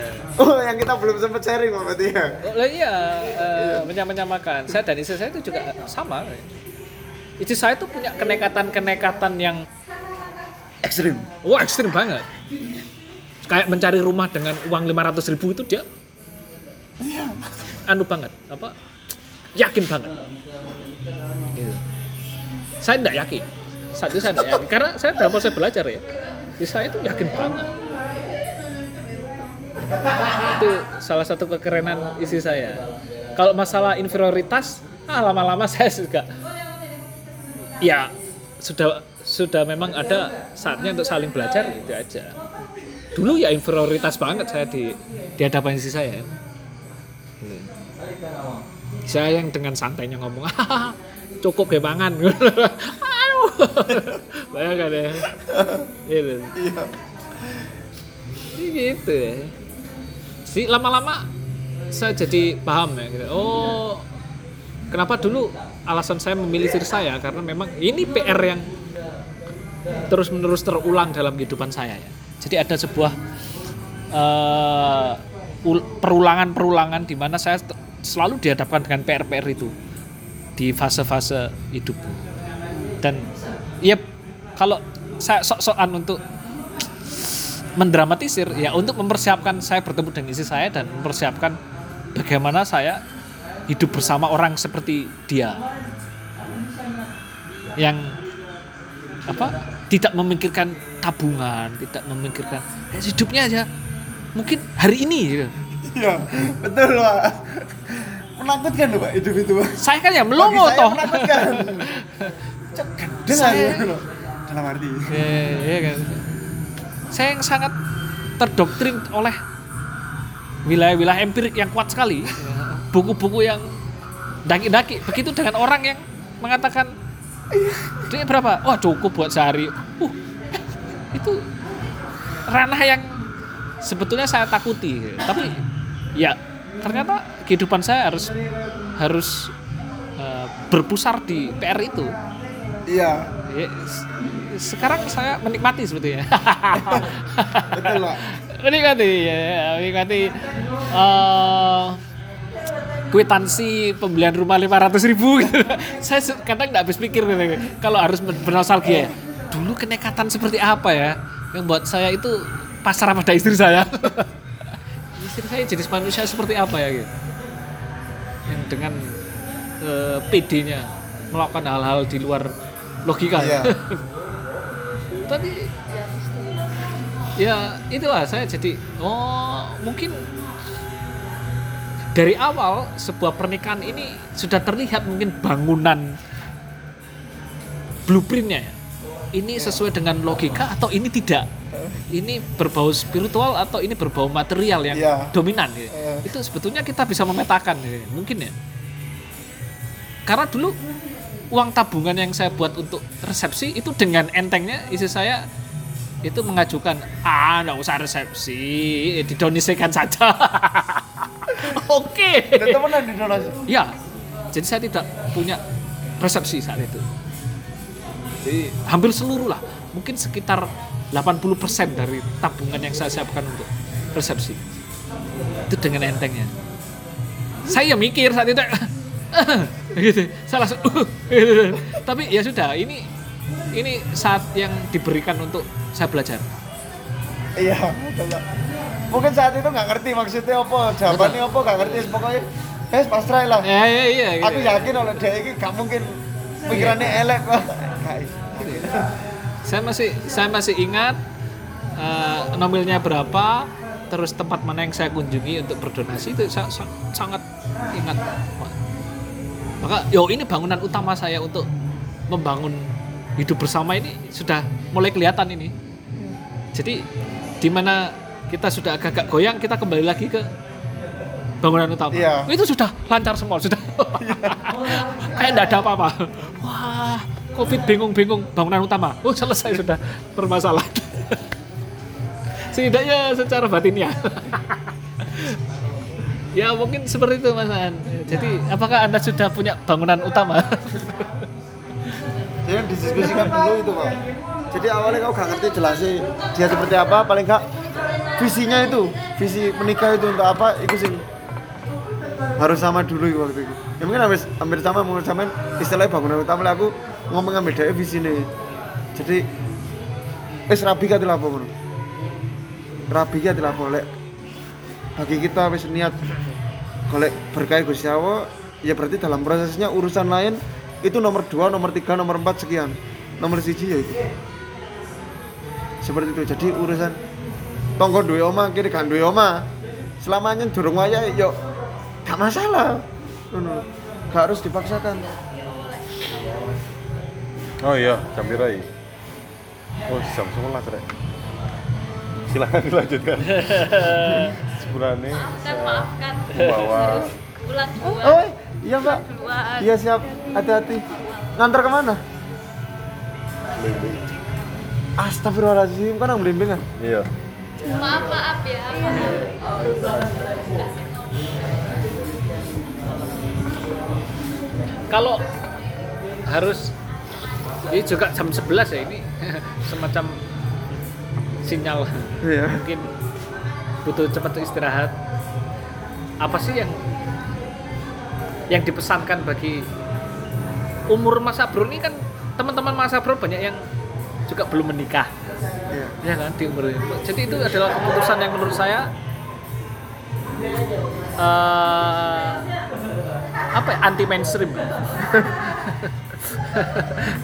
oh yang kita belum sempat sharing pak berarti ya Oh iya, eh, menyamakan. Saya dan istri saya itu juga sama. Istri saya tuh punya kenekatan-kenekatan yang ekstrim wah ekstrim banget. Kayak mencari rumah dengan uang 500 ribu itu dia anu banget, apa? Yakin banget. Gitu. Saya tidak yakin. saat itu saya tidak yakin karena saya dalam proses belajar ya jadi saya itu yakin banget itu salah satu kekerenan isi saya. Kalau masalah inferioritas ah lama-lama saya juga ya sudah sudah memang ada saatnya untuk saling belajar itu aja. Dulu ya inferioritas banget saya di di hadapan isi saya. Hmm. saya yang dengan santainya ngomong "Hahaha, cukup mangan aduh. Bayangkan ya. Iya. Gitu ya. Sih lama-lama saya jadi paham ya gitu. oh kenapa dulu alasan saya memilih diri saya? Karena memang ini PR yang terus menerus terulang dalam kehidupan saya ya. Jadi ada sebuah ul- perulangan-perulangan di mana saya selalu dihadapkan dengan PR-PR itu di fase-fase hidup dan ya kalau saya sok-sokan untuk mendramatisir ya untuk mempersiapkan saya bertemu dengan istri saya dan mempersiapkan bagaimana saya hidup bersama orang seperti dia yang apa tidak memikirkan tabungan tidak memikirkan ya, hidupnya aja mungkin hari ini gitu. Iya, betul Pak. Menakutkan loh Pak hidup itu Pak. saya kan ya melongo toh menakutkan. Lah Saya- gitu. Dalam arti. Iya, iya kan. Saya yang sangat terdoktrin oleh wilayah-wilayah empirik yang kuat sekali. Buku-buku yang daki-daki. Begitu dengan orang yang mengatakan duitnya berapa? Oh cukup buat sehari. Uh, itu ranah yang sebetulnya saya takuti. Tapi ya ternyata kehidupan saya harus harus eh, berpusar di PR itu. Iya, Ya, sekarang saya menikmati sebetulnya. betul Pak. menikmati, ya, ya, menikmati eh, kwitansi pembelian rumah 500 ribu. Gitu. saya kadang nggak habis pikir gitu, kalau harus ber- bernostalgia. ya. Dulu kenekatan seperti apa ya yang buat saya itu pasrah pada istri saya. istri saya jenis manusia seperti apa ya gitu. Yang dengan eh, PD-nya melakukan hal-hal di luar logika. Iya. Tapi ya itulah saya jadi oh mungkin dari awal sebuah pernikahan ini sudah terlihat mungkin bangunan blueprintnya ya. ini sesuai dengan logika atau ini tidak ini berbau spiritual atau ini berbau material yang Iya. dominan gitu. Eh. itu sebetulnya kita bisa memetakan gitu. mungkin ya karena dulu uang tabungan yang saya buat untuk resepsi itu dengan entengnya istri saya itu mengajukan ah nggak usah resepsi didonasikan saja. Oke. Dan temenan di donasi. ya jadi saya tidak punya resepsi saat itu. Jadi hampir seluruh lah. Mungkin sekitar 80% dari tabungan yang saya siapkan untuk resepsi itu dengan entengnya. Saya mikir saat itu gitu saya langsung gitu. tapi ya sudah ini ini saat yang diberikan untuk saya belajar Iya. Mungkin saat itu nggak ngerti maksudnya apa, jawabannya apa nggak ngerti pokoknya. Eh, pasrah lah. ya ya iya gitu. Aku yakin oleh dia ini gak mungkin pikirannya elek Pak. Guys. saya masih saya masih ingat eh, nomilnya berapa terus tempat mana yang saya kunjungi untuk berdonasi itu saya sa- sangat ingat maka yo ini bangunan utama saya untuk membangun hidup bersama ini sudah mulai kelihatan ini. Jadi di mana kita sudah agak-agak goyang kita kembali lagi ke bangunan utama. Iya. itu sudah lancar semua sudah. Kayak tidak ada apa-apa. Wah covid bingung-bingung bangunan utama. Oh selesai sudah permasalahan setidaknya secara batinnya ya mungkin seperti itu mas An jadi apakah anda sudah punya bangunan utama Jadi didiskusikan dulu itu Pak. Jadi awalnya kau gak ngerti jelasin dia seperti apa, paling gak visinya itu, visi menikah itu untuk apa, itu sih harus sama dulu waktu itu. Ya mungkin hampir, hampir sama, mungkin sama istilahnya bangunan utama lah aku ngomong ngambil dari visi nih. Jadi, wis rabi apa ngono. Rabi apa lek bagi kita wis niat golek berkah Gusti Allah ya berarti dalam prosesnya urusan lain itu nomor dua, nomor tiga, nomor empat sekian. Nomor siji ya itu. Seperti itu. Jadi urusan tonggo duwe oma kiri kan duwe oma selamanya durung wayahe yo gak masalah. Ngono. Gak harus dipaksakan. Oh iya, jam piro iki? Oh, jam 11, Rek. Silakan dilanjutkan. Sebulannya Maafkan, maafkan. bawa Bulan dua. oh iya mbak iya siap hati-hati ngantar ke mana Blimbing. Astagfirullahaladzim kan yang blimbing kan Iya. Maaf, maaf ya. Kalau harus ini juga jam 11 ya ini semacam sinyal iya mungkin butuh cepat istirahat. Apa sih yang yang dipesankan bagi umur Mas Abro ini kan teman-teman Mas Abro banyak yang juga belum menikah ya kan di umur ini. Jadi itu adalah keputusan yang menurut saya eh apa ya, anti mainstream.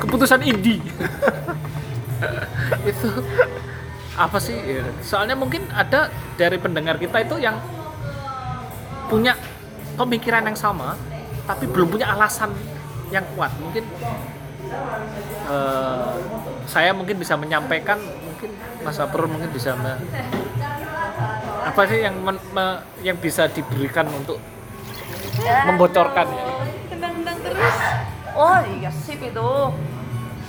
keputusan indie. itu apa sih? Ya, Soalnya mungkin ada dari pendengar kita itu yang punya pemikiran yang sama, tapi belum punya alasan yang kuat. Mungkin eh, saya mungkin bisa menyampaikan, mungkin Mas Abro mungkin bisa me- apa sih yang men- me- yang bisa diberikan untuk membocorkan ya? Tendang-tendang terus. Oh iya sip itu.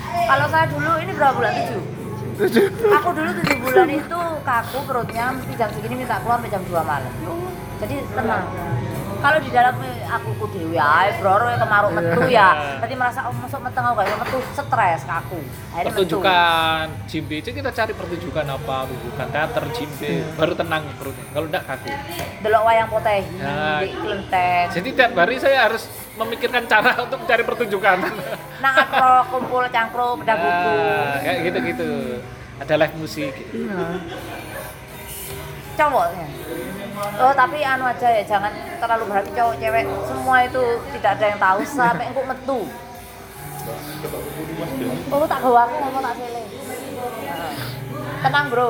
Kalau saya dulu ini berapa bulan? Tujuh. Aku dulu tujuh bulan itu kaku perutnya jam segini minta keluar sampai jam 2 malam. Jadi tenang. Kalau di dalam eh, aku ku dewi ae broro ya kemaruk metu ya. Tadi merasa oh masuk meteng aku kayak metu stres kaku. Akhirnya metu. pertunjukan Jimbe itu kita cari pertunjukan apa pertunjukan teater Jimbe baru tenang perutnya kalau enggak kaku Delok wayang potehi Ya. di Klenteng. jadi tiap hari saya harus memikirkan cara untuk mencari pertunjukan Nang atro kumpul cangkru bedah buku. Nah, kayak gitu gitu ada live musik cowoknya oh tapi anu aja ya jangan terlalu berarti cowok cewek. Semua itu tidak ada yang tahu sampai engkau metu. Oh tak gawa aku ngomong tak sele. Tenang bro.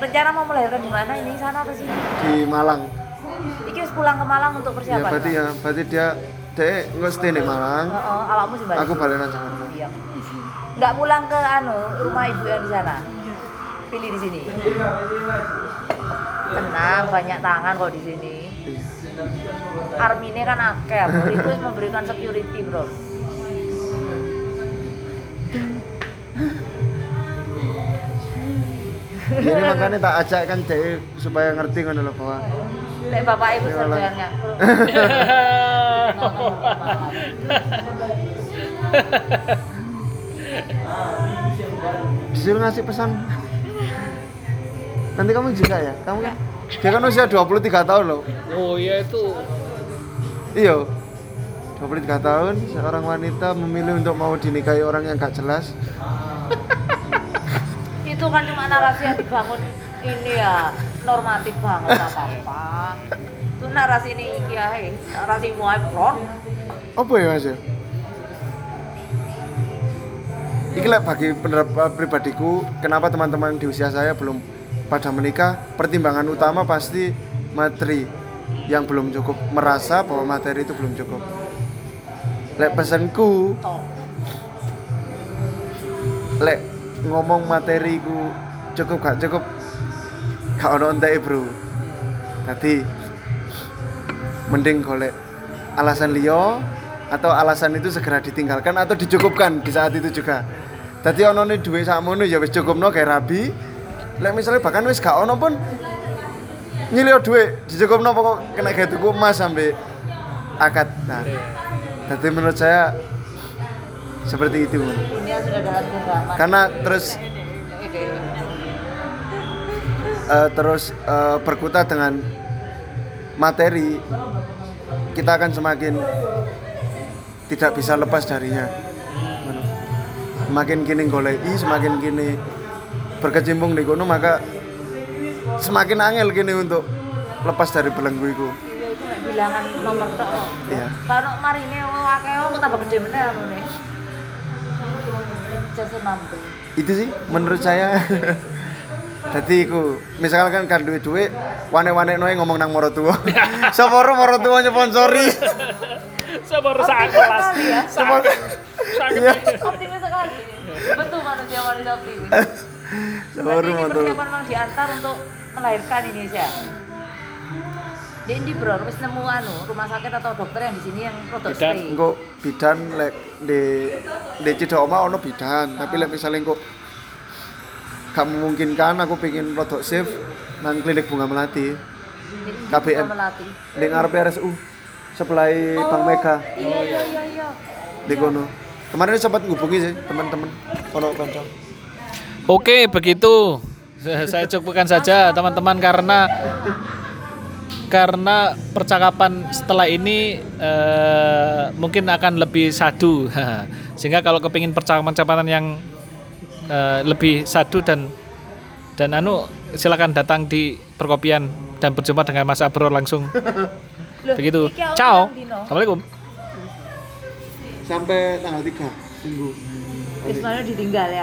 Rencana mau melahirkan di mana? Ini sana apa sih di Malang. Iki harus pulang ke Malang untuk ya persiapan berarti Pak? ya berarti dia dia nggak stay di Malang. Heeh, awakmu sih balik aku balik nang Jakarta. Iya. Nggak pulang ke anu rumah ibu yang di sana. Pilih di sini. Tenang, banyak tangan kok di sini. Armine kan akeh, itu memberikan security, Bro. ini makanya tak ajak kan dia supaya ngerti kan loh bahwa Lek bapak ibu Iya, serbayangnya. disuruh ngasih pesan nanti kamu juga ya? Kamu kan? Dia kan usia 23 tahun loh. Oh iya itu. Iya. 23 tahun seorang wanita memilih untuk mau dinikahi orang yang gak jelas. Itu kan cuma narasi yang dibangun. Ini ya normatif banget nggak apa-apa. Itu narasi ini iki ae, narasi muai bro. apa ya mas ya? Iki lek bagi pendapat pribadiku, kenapa teman-teman di usia saya belum pada menikah? Pertimbangan utama pasti materi yang belum cukup, merasa bahwa materi itu belum cukup. Lek pesanku, Toh. lek ngomong materiku cukup gak cukup, gak ono entek bro. Tadi mending golek alasan liyo atau alasan itu segera ditinggalkan atau dicukupkan di saat itu juga. Tadi ono nih duit sakmono ya wis cukupno kayak rabi. Lek misalnya bahkan wis gak ono pun nyilio duit dicukupno pokok kena kayak tuku emas sampai akad. Nah, jadi menurut saya seperti itu. Karena terus eh, terus eh, berkutat dengan materi kita akan semakin tidak bisa lepas darinya semakin kini golei semakin kini berkecimpung di kono maka semakin angel kini untuk lepas dari belenggu itu bilangan nomor tok. Iya. Kalau marine akeh wong tambah gede meneh nih. Jasa mampu. itu sih menurut saya jadi aku misalkan kan duit duit wane-wane noe ngomong nang moro tua seporo moro tua nyponsori Sabar Optimis sekali ya. iya Optimis sekali. Betul manusia wanita optimis. Moro persiapan memang diantar untuk melahirkan Indonesia. Dia di bro, wis nemu anu rumah sakit atau dokter yang di sini yang produk Bidan. stay. engko bidan lek di di cedok oma ono bidan tapi lek misalnya engko gak memungkinkan aku pengen produk safe nang klinik bunga melati Jadi KBM. di ngarep RSU sebelah Bank Mega Iya iya iya iya. di kono kemarin sempat ngubungi sih teman-teman ono kanca Oke, begitu. Saya cukupkan saja teman-teman karena karena percakapan setelah ini eh, mungkin akan lebih sadu. Sehingga kalau kepingin percakapan-percakapan yang eh, lebih sadu dan dan anu silakan datang di perkopian dan berjumpa dengan Mas Abro langsung. Loh, Begitu. Ciao. Assalamualaikum. sampai tanggal 3 minggu Wis mana ditinggal ya.